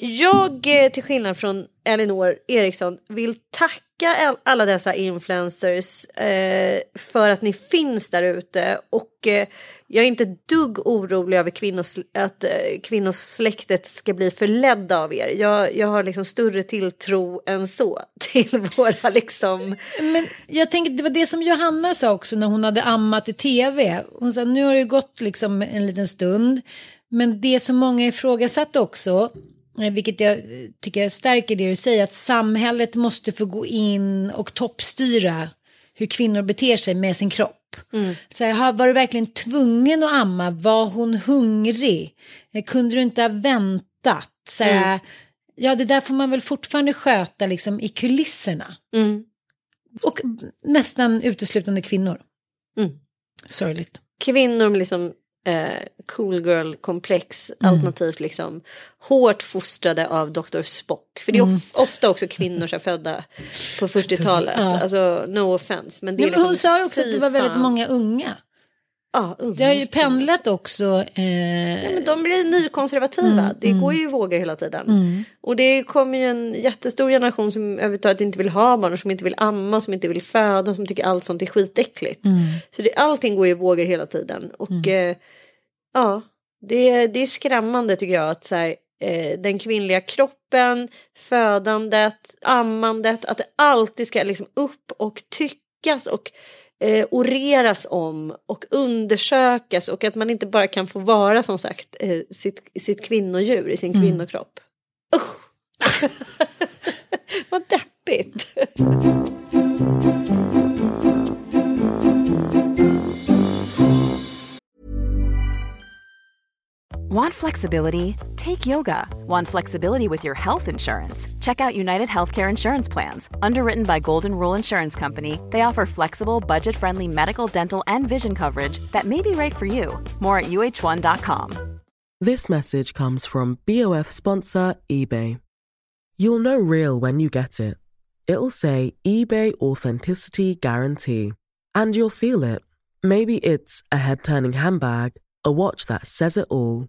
Jag, eh, till skillnad från Elinor Eriksson, vill tacka alla dessa influencers eh, för att ni finns där ute. Och eh, jag är inte ett dugg orolig över kvinnos, att eh, kvinnosläktet ska bli förledda av er. Jag, jag har liksom större tilltro än så till våra liksom... Men jag tänker, det var det som Johanna sa också när hon hade ammat i tv. Hon sa, nu har det ju gått liksom en liten stund. Men det som många ifrågasatte också, vilket jag eh, tycker stärker det du säger, att samhället måste få gå in och toppstyra hur kvinnor beter sig med sin kropp. Så här, var du verkligen tvungen att amma? Var hon hungrig? Eh, Kunde du inte ha väntat? Så här, Ja, det där får man väl fortfarande sköta liksom i kulisserna. Mm. Och nästan uteslutande kvinnor. Mm. Sorgligt. kvinnor med liksom eh, cool girl komplex alternativt liksom hårt fostrade av Dr. Spock. För det är of- ofta också kvinnor som födda på 40-talet. Ja. Alltså no offense. Men det är Ja, men liksom, hon sa ju också att det var väldigt många unga. Ja, unga Det har ju pendlat också. Eh, Ja, men de blir nykonservativa. det går ju i vågor hela tiden. Och det kommer ju en jättestor generation som överhuvudtaget inte vill ha barn, och som inte vill amma, som inte vill föda, som tycker allt sånt är skitäckligt. Så det, allting går ju i vågor hela tiden. Och eh, ja, det, det är skrämmande tycker jag att så här, eh, den kvinnliga kroppen, födandet, ammandet, att det alltid ska liksom upp och tyckas och eh, oreras om och undersökas och att man inte bara kan få vara som sagt eh, sitt, sitt kvinnodjur i sin kvinnokropp. Usch! Vad deppigt. Want flexibility? Take yoga. Want flexibility with your health insurance? Check out United Healthcare Insurance Plans. Underwritten by Golden Rule Insurance Company, they offer flexible, budget friendly medical, dental, and vision coverage that may be right for you. More at uh1.com. This message comes from BOF sponsor eBay. You'll know real when you get it. It'll say eBay Authenticity Guarantee. And you'll feel it. Maybe it's a head turning handbag, a watch that says it all,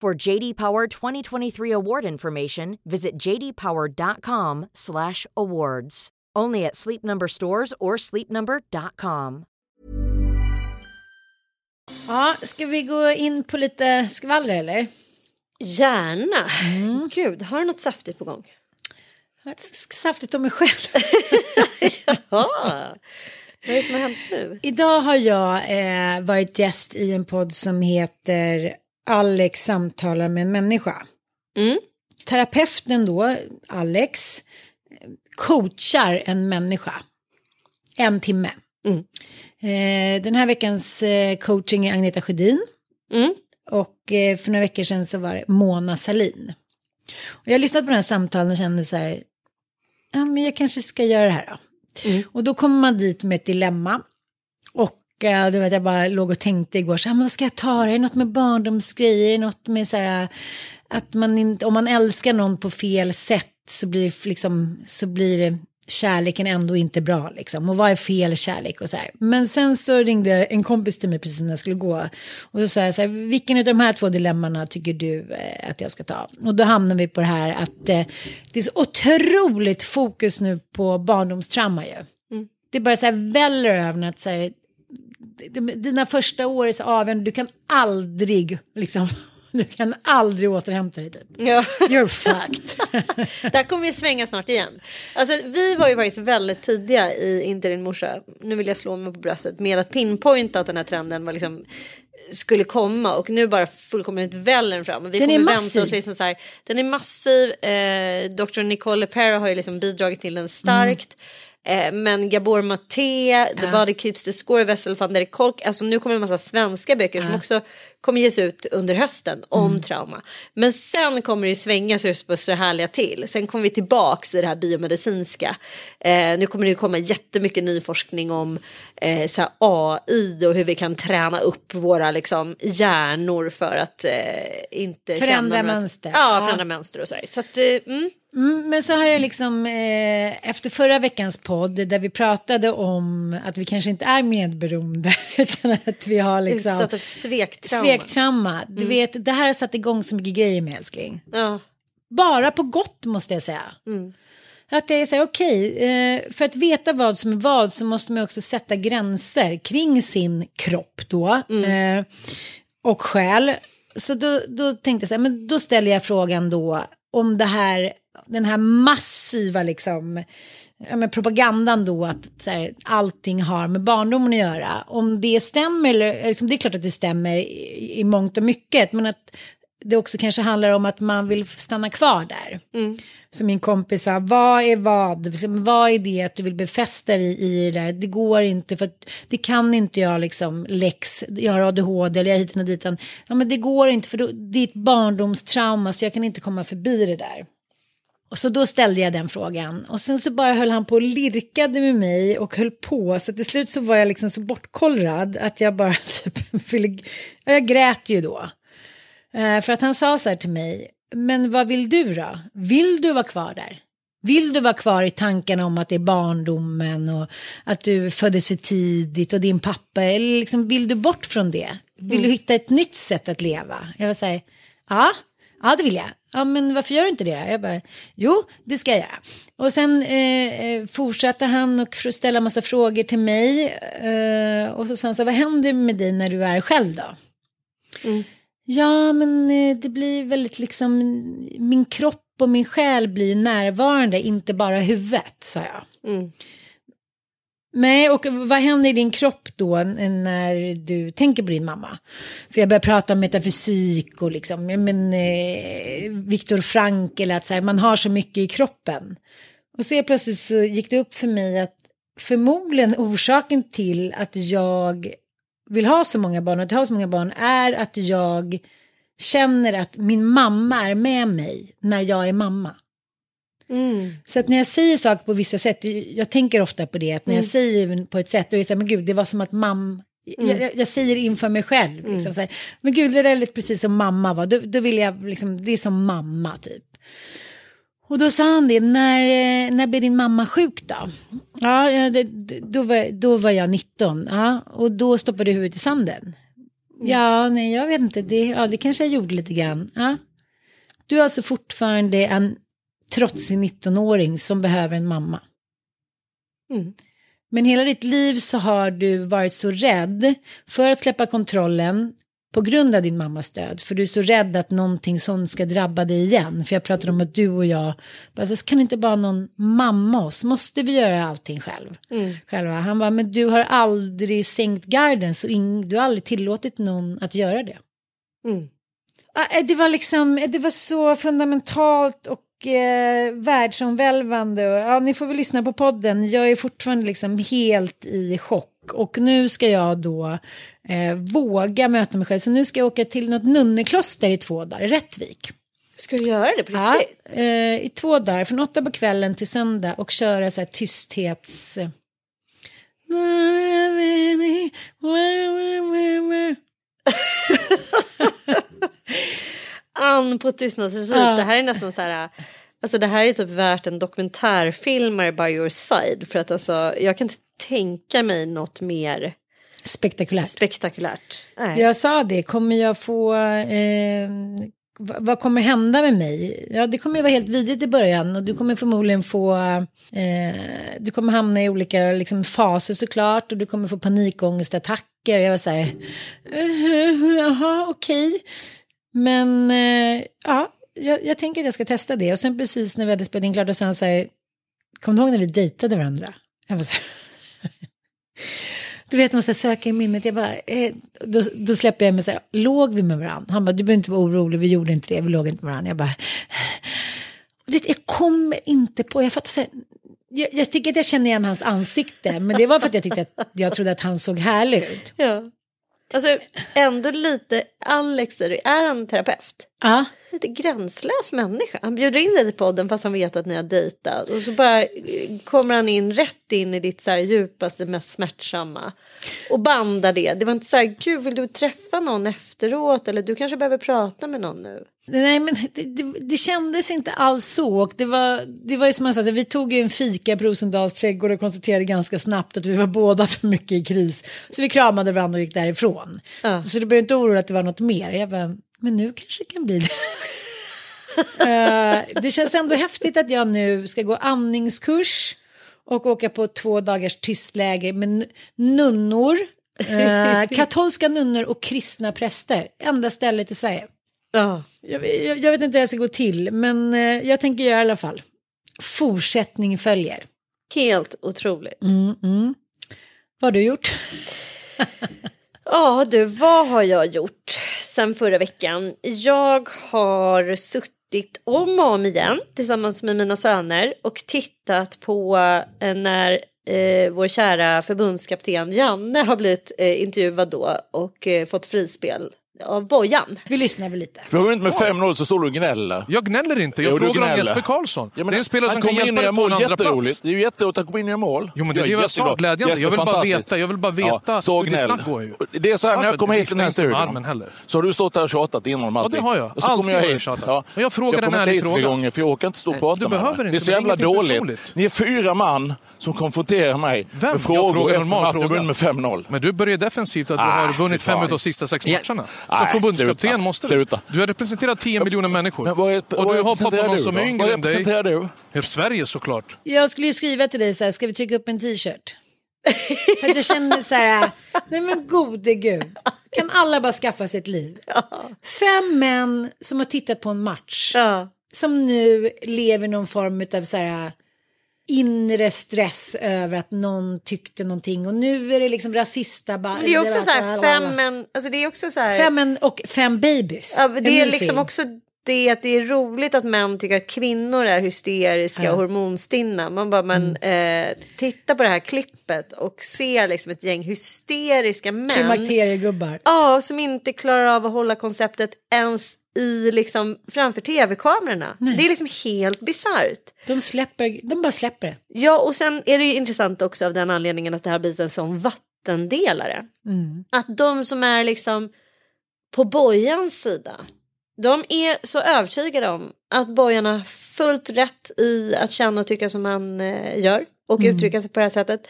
For JD Power 2023 award information, visit jdpower.com/awards. Only at Sleep Number stores or sleepnumber.com. Ja, ska vi gå in på lite skvaller eller? Gärna. Gud, har du något saftigt på gång? Jag har ett Saftigt om mig själv. Ja. Vad är det som har hänt nu? Idag har jag eh, varit gäst i en podd som heter Alex samtalar med en människa. Mm. Terapeuten då, Alex, coachar en människa. En timme. Mm. Eh, den här veckans eh, coaching är Agneta Sjödin. Mm. Och eh, för några veckor sedan så var det Mona Salin. Och jag har lyssnat på den här samtalen och kände så här, ja men jag kanske ska göra det här då. Mm. Och då kommer man dit med ett dilemma. Och du vet, jag bara låg och tänkte igår, så här, men vad ska jag ta? Är det något med barndomsgrejer? Något med så här, att man inte, om man älskar någon på fel sätt så blir, det liksom, så blir det kärleken ändå inte bra liksom. Och vad är fel kärlek och så här. Men sen så ringde en kompis till mig precis när jag skulle gå. Och så sa jag så här, vilken av de här två dilemmana tycker du eh, att jag ska ta? Och då hamnar vi på det här att eh, det är så otroligt fokus nu på barndomstrauma ju. Det är bara så här väller över att så här, dina första år är så avgörande, du kan aldrig liksom, du kan aldrig återhämta dig typ. Ja. You're fucked. Där kommer vi svänga snart igen. Alltså, vi var ju faktiskt väldigt tidiga i Inte din morsa, nu vill jag slå mig på bröstet, med att pinpointa att den här trenden var liksom skulle komma och nu bara fullkomligt väller fram. Vi Den är massiv. oss liksom så här, den är massiv, eh, Dr. Nicole Lepera har ju liksom bidragit till den starkt. Eh, men Gabor Maté, The Body Keeps the Score, Wessel van der Kolk, alltså nu kommer en massa svenska böcker som också kommer ges ut under hösten om trauma. Men sen kommer det svängas just på så härliga till. Sen kommer vi tillbaks i det här biomedicinska. Eh, nu kommer det komma jättemycket ny forskning om eh, så AI och hur vi kan träna upp våra liksom, hjärnor för att eh, inte Förändra känna något- mönster. Ja, Ja. förändra mönster och sådär. Så att, eh, mm. Mm, men så har jag liksom eh, efter förra veckans podd där vi pratade om att vi kanske inte är medberoende utan att vi har liksom svektrauma. Svektrauma. Du vet, det här har satt igång så mycket grejer med älskling. Ja. Bara på gott måste jag säga. Att det är så här, okej, eh, för att veta vad som är vad så måste man också sätta gränser kring sin kropp då. Eh, och själ. Så då, då tänkte jag så här, men då ställer jag frågan då om det här, den här massiva liksom, ja, men propagandan då att så här, allting har med barndomen att göra. Om det stämmer, eller liksom, det är klart att det stämmer i, i mångt och mycket, men att det också kanske handlar om att man vill stanna kvar där. Som min kompis sa, vad är vad? Liksom, Vad är det att du vill befästa dig i det där? Det går inte, för att det kan inte jag liksom läx, jag har ADHD eller jag hit och dit. Ja men det går inte för då, det är ett barndomstrauma så jag kan inte komma förbi det där. Och så då ställde jag den frågan och sen så bara höll han på och lirkade med mig och höll på så till slut så var jag liksom så bortkollrad att jag bara typ ville, ja, jag grät ju då. Eh, för att han sa så här till mig, men vad vill du då? Vill du vara kvar där? Vill du vara kvar i tankarna om att det är barndomen och att du föddes för tidigt och din pappa, eller liksom vill du bort från det? Vill du hitta ett nytt sätt att leva? Jag var så här, ja, ja det vill jag. Ja, men varför gör du inte det? Jag bara, jo, det ska jag. Och sen eh, eh, fortsatte han och ställa massa frågor till mig. Eh, och så han så vad händer med dig när du är själv då? Ja, men eh, det blir väldigt liksom, min kropp och min själ blir närvarande, inte bara huvudet, sa jag. Mm. Nej, och vad händer i din kropp då när du tänker på din mamma? För jag börjar prata om metafysik och liksom, ja, men eh, Viktor Frankl, att så här, man har så mycket i kroppen. Och så helt plötsligt så gick det upp för mig att förmodligen orsaken till att jag vill ha så många barn och att jag har så många barn är att jag känner att min mamma är med mig när jag är mamma. Mm. Så att när jag säger saker på vissa sätt, jag tänker ofta på det, att när jag säger på ett sätt, då är det så här, men gud, det var som att mamma, jag, jag, jag säger inför mig själv, liksom, så här, men gud, det där är lite precis som mamma var, då, då vill jag, liksom, det är som mamma typ. Och då sa han det, när, eh, när blev din mamma sjuk då? Ja, det, då, var, då var jag 19, ja, och då stoppade du huvudet i sanden. Ja, nej, jag vet inte, det, ja, det kanske jag gjorde lite grann. Ja. Du är alltså fortfarande en trotsig 19-åring som behöver en mamma. Mm. Men hela ditt liv så har du varit så rädd för att släppa kontrollen på grund av din mammas död. För du är så rädd att någonting sånt ska drabba dig igen. För jag pratade om att du och jag, bara, så kan inte bara någon mamma oss? Måste vi göra allting själv? själva? Han bara, men du har aldrig sänkt garden så du har aldrig tillåtit någon att göra det. Mm. Ah, Det var liksom, det var så fundamentalt och eh, världsomvälvande. Och, ja, ni får väl lyssna på podden. Jag är fortfarande liksom helt i chock. Och nu ska jag då eh, våga möta mig själv. Så nu ska jag åka till något nunnekloster i två dagar, Rättvik. Ska du göra det på Ja, riktigt? eh, I två dagar, från åtta på kvällen till söndag och köra så här tysthets... Ann på tystnadsrecit. Ja. Det här är nästan så här. Alltså det här är typ värt en dokumentärfilmare by your side. För att alltså jag kan inte tänka mig något mer Spektakulärt. spektakulärt. Nej. Jag sa det, kommer jag få... Eh, vad kommer hända med mig? Ja, det kommer ju vara helt vidrigt i början och du kommer förmodligen få... Eh, du kommer hamna i olika liksom, faser såklart och du kommer få panikångestattacker. Jag var så här... eh, Jaha, okej. Men eh, ja, jag, jag tänker att jag ska testa det. Och sen precis när vi hade spelat in klart och så sa han så här... Kommer du ihåg när vi dejtade varandra? Jag var så här... Du vet, man måste söka i minnet. Jag bara, eh, då, då släpper jag mig så här, låg vi med varandra? Han bara, du behöver inte vara orolig, vi gjorde inte det, vi låg inte med varandra. Jag bara, du vet, jag kommer inte på, jag fattar så här, jag, jag tycker att jag känner igen hans ansikte, men det var för att jag tyckte att jag trodde att han såg härlig ut. Ja. Alltså ändå lite, Alex är, han terapeut? Ja, Lite gränslös människa. Han bjuder in dig till podden fast han vet att ni har dejtat. Och så bara eh, kommer han in rätt in i ditt så här djupaste, mest smärtsamma. Och bandar det. Det var inte så här, gud vill du träffa någon efteråt? Eller du kanske behöver prata med någon nu. nej men det, det, det kändes inte alls så. Och det var, det var ju som han sa, vi tog ju en fika på Rosendals trädgård och konstaterade ganska snabbt att vi var båda för mycket i kris. Så vi kramade varandra och gick därifrån. Ja. Så du behöver inte oroa att det var något mer. Jag bara, men nu kanske det kan bli det. Eh, det känns ändå häftigt att jag nu ska gå andningskurs och åka på två dagars tystläger med nunnor, eh, katolska nunnor och kristna präster. Enda stället i Sverige. Ja. Jag, jag, jag vet inte hur det ska gå till, men eh, jag tänker göra i alla fall. Fortsättning följer. Helt otroligt. Mm, mm. Vad har du gjort? Ja du, vad har jag gjort sen förra veckan? Jag har suttit om och om igen tillsammans med mina söner och tittat på eh, när eh, vår kära förbundskapten Janne har blivit eh, intervjuad då och eh, fått frispel av Bojan. Vi lyssnar väl lite. Vi går inte med 5-0 så står du och gnäller. Jag gnäller inte, jag Jo, du frågar om. Jesper Karlsson. Ja, men det är en spelare som kan kommer in och hjälpa dig på en mål, andra plats. Det är ju jätteroligt att han kommer in gör mål. Jo, men det är Jag det jag sa, glädjande. Jesper, Jag vill bara fantastiskt. veta- jag vill bara veta Ja, stå och hur det gnäll. snabbt går ju. Det är så här, när jag kommer hit till den här studion så har du stått där och tjatat innan om Ja, allting. det har jag. Och så kommer jag har jag hit. tjatat. Men jag frågar jag en kommer ärlig inte hit fråga. gånger för jag orkar inte stå och prata du med inte, Det är så men det är jävla dåligt. Ni är fyra man som konfronterar mig Vem? med frågor frågar efter du fråga. vunnit med 5-0. Men du börjar defensivt att du Ah, har vunnit fem av de sista sex Ja. matcherna. Som förbundskapten måste du. Sluta. Du har representerat 10 miljoner människor. Men vad är- och vad du på representerar någon som är yngre Vad än dig. representerar du? Ja, Sverige såklart. Jag skulle ju skriva till dig så här, ska vi trycka upp en t-shirt? För att jag känner så här, nej men gode gud, kan alla bara skaffa sig ett liv? Fem män som har tittat på en match, Ja. som nu lever någon form av så här inre stress över att någon tyckte någonting och nu är det liksom rasista bara. Men det är också så här fem män, alltså det är också så här. Fem män och fem babies. Ja, det är liksom film. också det att det är roligt att män tycker att kvinnor är hysteriska Ja. och hormonstinna. Man bara, men eh, titta på det här klippet och se liksom ett gäng hysteriska män. Klimakteriegubbar. Ja, som inte klarar av att hålla konceptet ens i liksom framför tv-kamerorna. Det är liksom helt bisarrt. De släpper, de bara släpper det. Ja, och sen är det ju intressant också av den anledningen att det har blivit en sån vattendelare. Att de som är liksom på Bojans sida, de är så övertygade om att Bojan har fullt rätt i att känna och tycka som han eh, gör och uttrycka sig på det här sättet.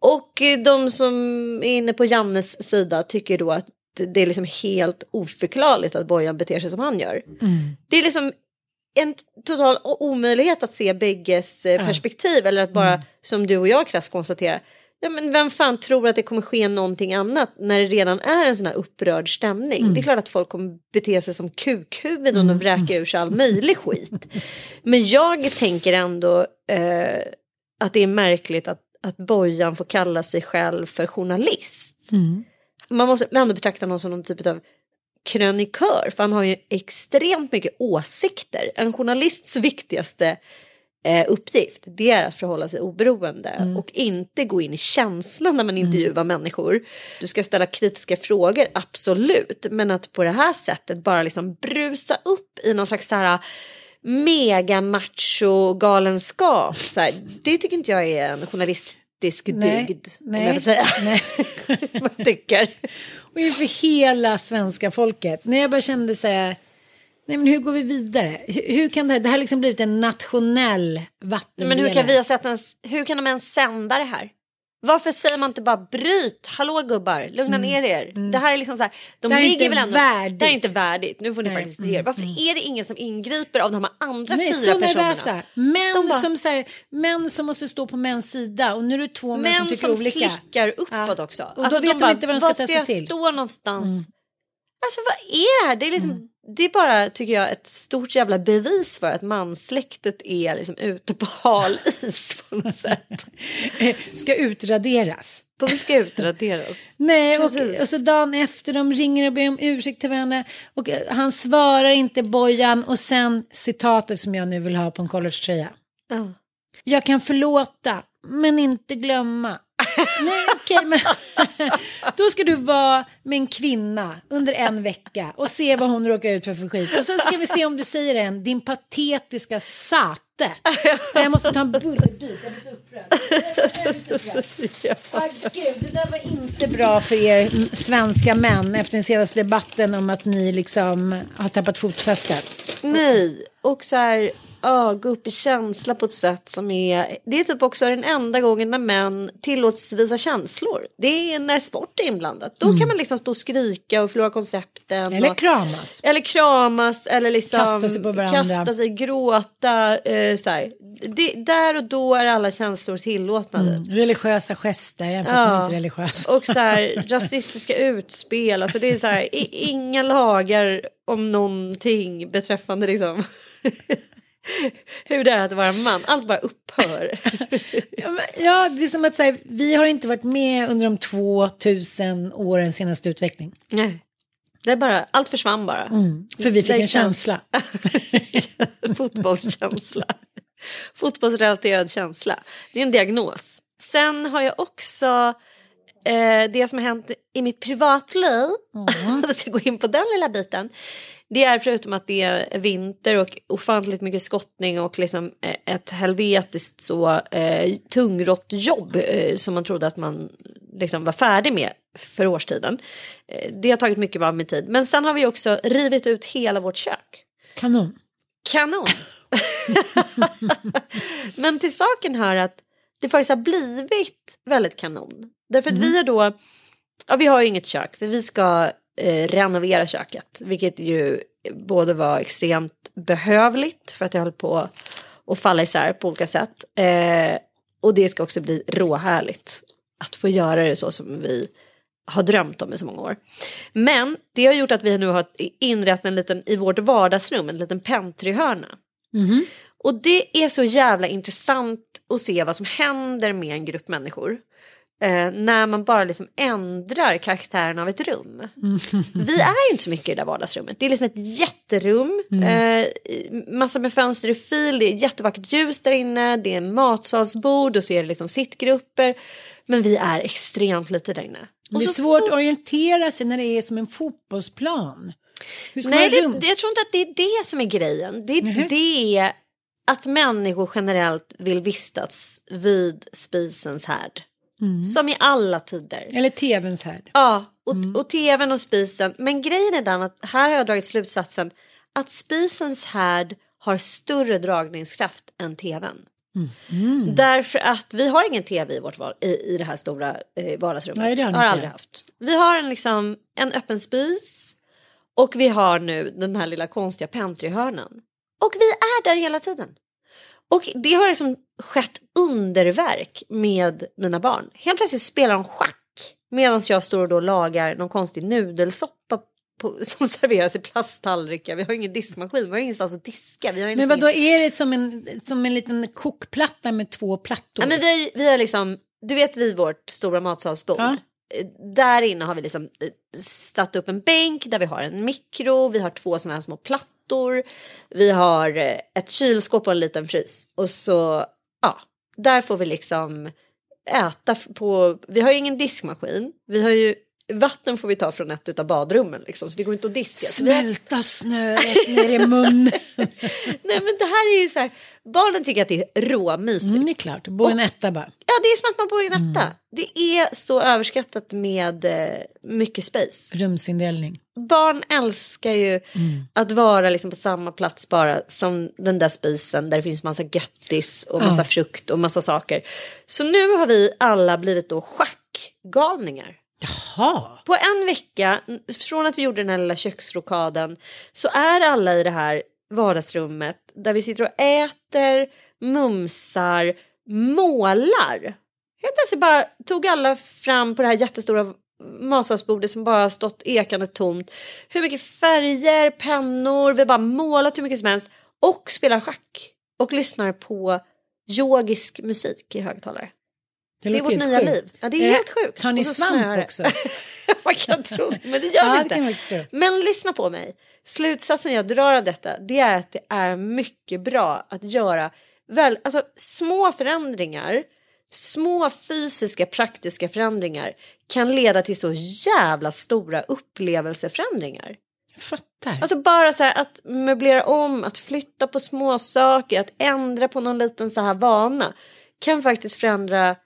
Och eh, de som är inne på Jannes sida tycker då att det är liksom helt oförklarligt att Bojan beter sig som han gör. Det är liksom en total omöjlighet att se bägges eh, perspektiv eller att bara som du och jag krasst konstatera Ja, men vem fan tror att det kommer ske någonting annat när det redan är en sån här upprörd stämning? Det är klart att folk kommer bete sig som kukhuvuden och vräka ur sig all möjlig skit. Men jag tänker ändå eh, att det är märkligt att, att Bojan får kalla sig själv för journalist. Man måste ändå betrakta någon som någon typ av krönikör för han har ju extremt mycket åsikter. En journalists viktigaste eh, uppgift det är att förhålla sig oberoende och inte gå in i känslan när man intervjuar människor. Du ska ställa kritiska frågor, absolut, men att på det här sättet bara liksom brusa upp i någon slags så här mega macho galenskap. Så här, det tycker inte jag är en journalistisk Nej, dygd. nej, om jag får säga. nej. Vad tycker. Och inför hela svenska folket. När jag bara kände så här, nej men hur går vi vidare? Hur, hur kan det här, det här liksom blivit en nationell vattendelare. Men hur kan vi ha sett ens, hur kan de ens sända det här? Varför säger man inte bara bryt, hallå gubbar, lugna ner er. Det här är liksom så här, de Mm. Det här är ligger väl ändå, värdigt. det här är inte värdigt, nu får ni Nej, faktiskt mm, ge er. Varför är det ingen som ingriper av de här andra Nej, fyra så personerna? nervösa. Män, bara- som, så här, män som måste stå på mäns sida och nu är det två män, som Män tycker som olika. slickar uppåt Ja. också. Och då Alltså, vet de bara, inte vad de ska ta var sig jag till. Mm. stå någonstans? Alltså vad är det här? Det är, liksom, det är bara, tycker jag, ett stort jävla bevis för att manssläktet är liksom ute på hal is på något sätt. Ska utraderas. De ska utraderas. Nej, och, och så dagen efter de ringer och ber om ursäkt till varandra och eh, han svarar inte Bojan och sen citatet som jag nu vill ha på en collegetröja. Ja. Jag kan förlåta, men inte glömma. Nej, okej, men då ska du vara med en kvinna under en vecka och se vad hon råkar ut för för skit. Och sen ska vi se om du säger en, din patetiska sate. Jag måste ta en bullerbit, jag blir så upprörd. Ah, gud, det där var inte bra för er svenska män efter den senaste debatten om att ni liksom har tappat fotfästet. Nej, och så här, ja, gå upp i känsla på ett sätt som är... Det är typ också den enda gången när män tillåts visa känslor. Det är när sport är inblandat. Då kan man liksom stå och skrika och förlora koncepten. Mm. Eller och, kramas. eller kramas, eller liksom Kasta sig på varandra. kasta sig, gråta. Eh, så. Det, där och då är alla känslor tillåtna. Mm. Religiösa gester, även fast Ja. inte är religiösa. Och så här, rasistiska utspel, alltså det är så här, inga lagar om någonting beträffande liksom hur det är att vara man, allt bara upphör. Ja, det är som att säga, vi har inte varit med under de 2000 årens senaste utveckling. Nej. Det är bara, allt försvann bara. För vi fick en känsla. Fotbollskänsla. Fotbollsrelaterad känsla. Det är en diagnos. Sen har jag också eh, det som har hänt i mitt privatliv. Om jag ska gå in på den lilla biten. Det är förutom att det är vinter och ofantligt mycket skottning och liksom eh, ett helvetiskt så eh, tungrott jobb eh, som man trodde att man liksom var färdig med för årstiden. Eh, det har tagit mycket av min tid. Men sen har vi också rivit ut hela vårt kök. Kanon. Kanon. Men till saken hör att det faktiskt har blivit väldigt kanon. Därför att vi har då, ja vi har ju inget kök för vi ska eh, renovera köket. Vilket ju både var extremt behövligt för att jag höll på att falla isär på olika sätt. Eh, och det ska också bli råhärligt att få göra det så som vi har drömt om i så många år. Men det har gjort att vi nu har inrett en liten, i vårt vardagsrum, en liten pentryhörna. Och det är så jävla intressant att se vad som händer med en grupp människor. Eh, när man bara liksom ändrar karaktären av ett rum. Vi är inte så mycket i det där vardagsrummet. Det är liksom ett jätterum. Eh, massa med fönster i fil. Det är jättevackert ljus där inne. Det är matsalsbord och så är det liksom sittgrupper. Men vi är extremt lite där inne. Det Och är så svårt att orientera sig när det är som en fotbollsplan. Nej, det, det, jag tror inte att det är det som är grejen. Det, det är att människor generellt vill vistas vid spisens härd. Mm. Som i alla tider. Eller tvns här. Ja, och, Mm. och tvn och spisen. Men grejen är den att här har jag dragit slutsatsen att spisens härd har större dragningskraft än tvn. Mm. Därför att vi har ingen tv i, vårt, i, i det här stora eh, vardagsrummet. Nej, det har har inte. aldrig haft. Vi har en, liksom, en öppen spis och vi har nu den här lilla konstiga pentryhörnan. Och vi är där hela tiden. Och det har liksom skett underverk med mina barn. Helt plötsligt spelar de schack medan jag står och då lagar någon konstig nudelsoppa på, som serveras i plasttallrikar. Vi har ingen diskmaskin, vi har ingenstans att diska. Vi har Men liksom vad då är det som en, som en liten kokplatta med två plattor? Ja, men vi, vi har liksom, du vet vid vårt stora matsalsbord. Ja. eh, där inne har vi liksom eh, satt upp en bänk där vi har en mikro, vi har två sådana här små plattor, vi har eh, ett kylskåp och en liten frys. Och så, ja, där får vi liksom äta på, vi har ju ingen diskmaskin, vi har ju Vatten får vi ta från ett av badrummen liksom, så det går inte att diska. Smälta snö rätt ner i munnen. Nej men det här är ju så här, barnen tycker att det är råmysigt. Mm, det är klart, bo i en etta bara. Ja det är som att man bor i en etta. Det är så överskattat med eh, mycket space. Rumsindelning. Barn älskar ju att vara liksom på samma plats bara som den där spisen där det finns massa göttis och massa Ja. frukt och massa saker. Så nu har vi alla blivit då schackgalningar. Jaha. På en vecka, från att vi gjorde den här lilla köksrokaden, så är alla i det här vardagsrummet där vi sitter och äter, mumsar, målar. Helt plötsligt bara tog alla fram på det här jättestora matsalsbordet som bara stått ekande tomt. Hur mycket färger, pennor, vi har bara målat hur mycket som helst. Och spelar schack. Och lyssnar på yogisk musik i högtalare. Det, är låter vårt nya sjukt. liv. Ja, det är Är det- helt sjukt. Tar ni svamp snöar det. också? man kan tro det, men det gör Ja, vi det inte. inte. Men lyssna på mig. Slutsatsen jag drar av detta det är att det är mycket bra att göra väl, alltså, små förändringar, små fysiska praktiska förändringar kan leda till så jävla stora upplevelseförändringar. Jag fattar. Alltså bara så här att möblera om, att flytta på små saker, att ändra på någon liten så här vana kan faktiskt förändra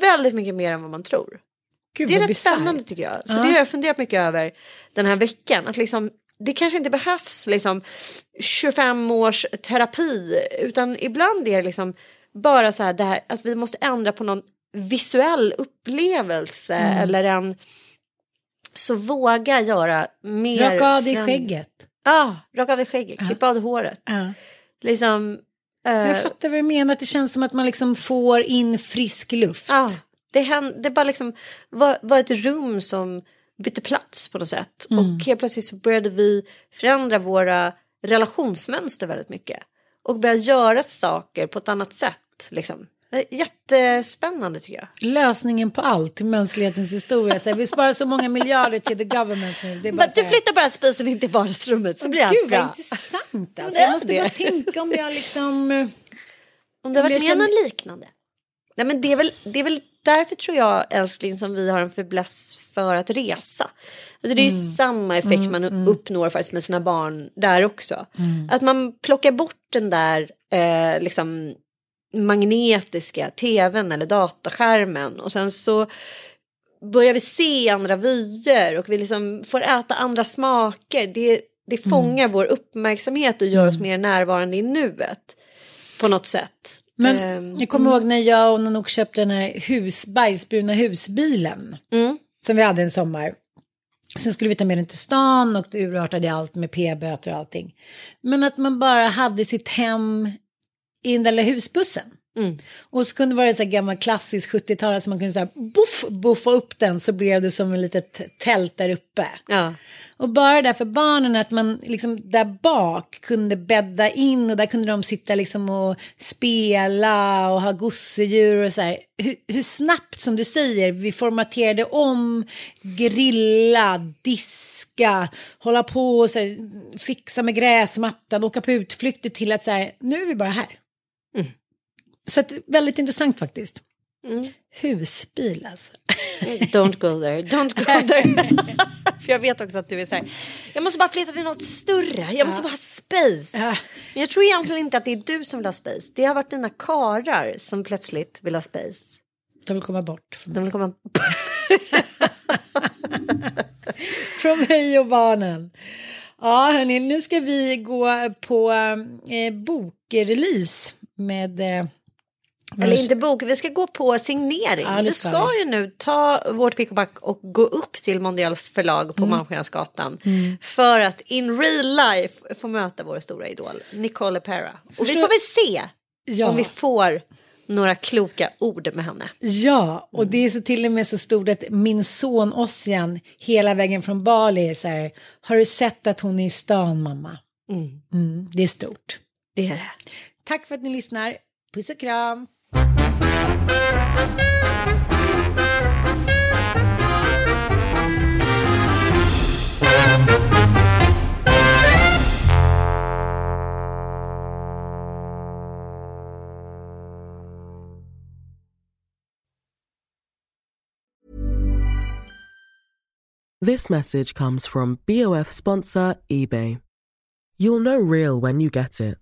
väldigt mycket mer än vad man tror. Gud, Det är rätt bisarrt. spännande tycker jag. Så Ja. det har jag funderat mycket över den här veckan. Att liksom, det kanske inte behövs liksom 25 års terapi utan ibland är det liksom bara så här, det här att vi måste ändra på någon visuell upplevelse Mm. eller en så våga göra mer. Raka av dig skägget. Ja, raka av dig skägget, klippa av dig håret. Ja. Liksom, Jag fattar vad du menar, att det känns som att man liksom får in frisk luft. Ja, det, hände, det bara liksom var, var ett rum som bytte plats på något sätt. Mm. Och helt plötsligt så började vi förändra våra relationsmönster väldigt mycket. Och börja göra saker på ett annat sätt. Liksom. Jättespännande tycker jag. Lösningen på allt i mänsklighetens historia. Så vi sparar så många miljarder till the government nu. Du här, flyttar bara spisen in till vardagsrummet så blir allt Gud vad bra. intressant alltså. Jag måste det. bara tänka om jag liksom... Om det har varit med känner- något liknande. Nej, men det, är väl, det är väl därför tror jag älskling som vi har en fäbless för att resa. Alltså, det är Mm. samma effekt man uppnår faktiskt med sina barn där också. Mm. Att man plockar bort den där eh, liksom magnetiska tvn eller dataskärmen och sen så börjar vi se andra vyer och vi liksom får äta andra smaker. Det, det Mm. fångar vår uppmärksamhet och gör oss mer närvarande i nuet på något sätt. Men Ehm, jag kommer ihåg när jag och Nanook köpte den här hus, bajsbruna husbilen. Mm. Som vi hade en sommar. Sen skulle vi ta med den till stan och det urartade allt med p-böter och allting. Men att man bara hade sitt hem i den där lilla husbussen. Mm. Och så kunde det vara så här gammal klassisk 70-tal som man kunde så här, buff, buffa upp den så blev det som ett litet tält där uppe. Ja. Och bara där för barnen att man liksom där bak kunde bädda in och där kunde de sitta liksom och spela och ha gosedjur och så här. Hur, hur snabbt som du säger vi formaterade om, grilla, diska, hålla på och så här, fixa med gräsmattan, åka på utflykter till att så här, nu är vi bara här. Så att, väldigt intressant faktiskt. Husbil alltså. Don't go there, don't go there. För jag vet också att du är så här, jag måste bara flytta till något större, jag måste bara ha space. Ja. Men jag tror egentligen inte att det är du som vill ha space, det har varit dina karar som plötsligt vill ha space. De vill komma bort från, De vill komma... från mig och barnen. Ja, hörni, nu ska vi gå på eh, bokrelease med... Eh, Eller inte bok, vi ska gå på signering. Ja, vi ska ju nu ta vårt pick och pack och gå upp till Mondials förlag Mm. på Malmskillnadsgatan. För att in real life få möta vår stora idol, Nicole Pera. Och vi får väl se Ja. om vi får några kloka ord med henne. Ja, och det är så till och med så stort att min son Ossian hela vägen från Bali är så här, har du sett att hon är i stan mamma? Mm, det är stort. Det är det. Tack för att ni lyssnar. Puss och kram! This message comes from BOF sponsor eBay. You'll know real when you get it.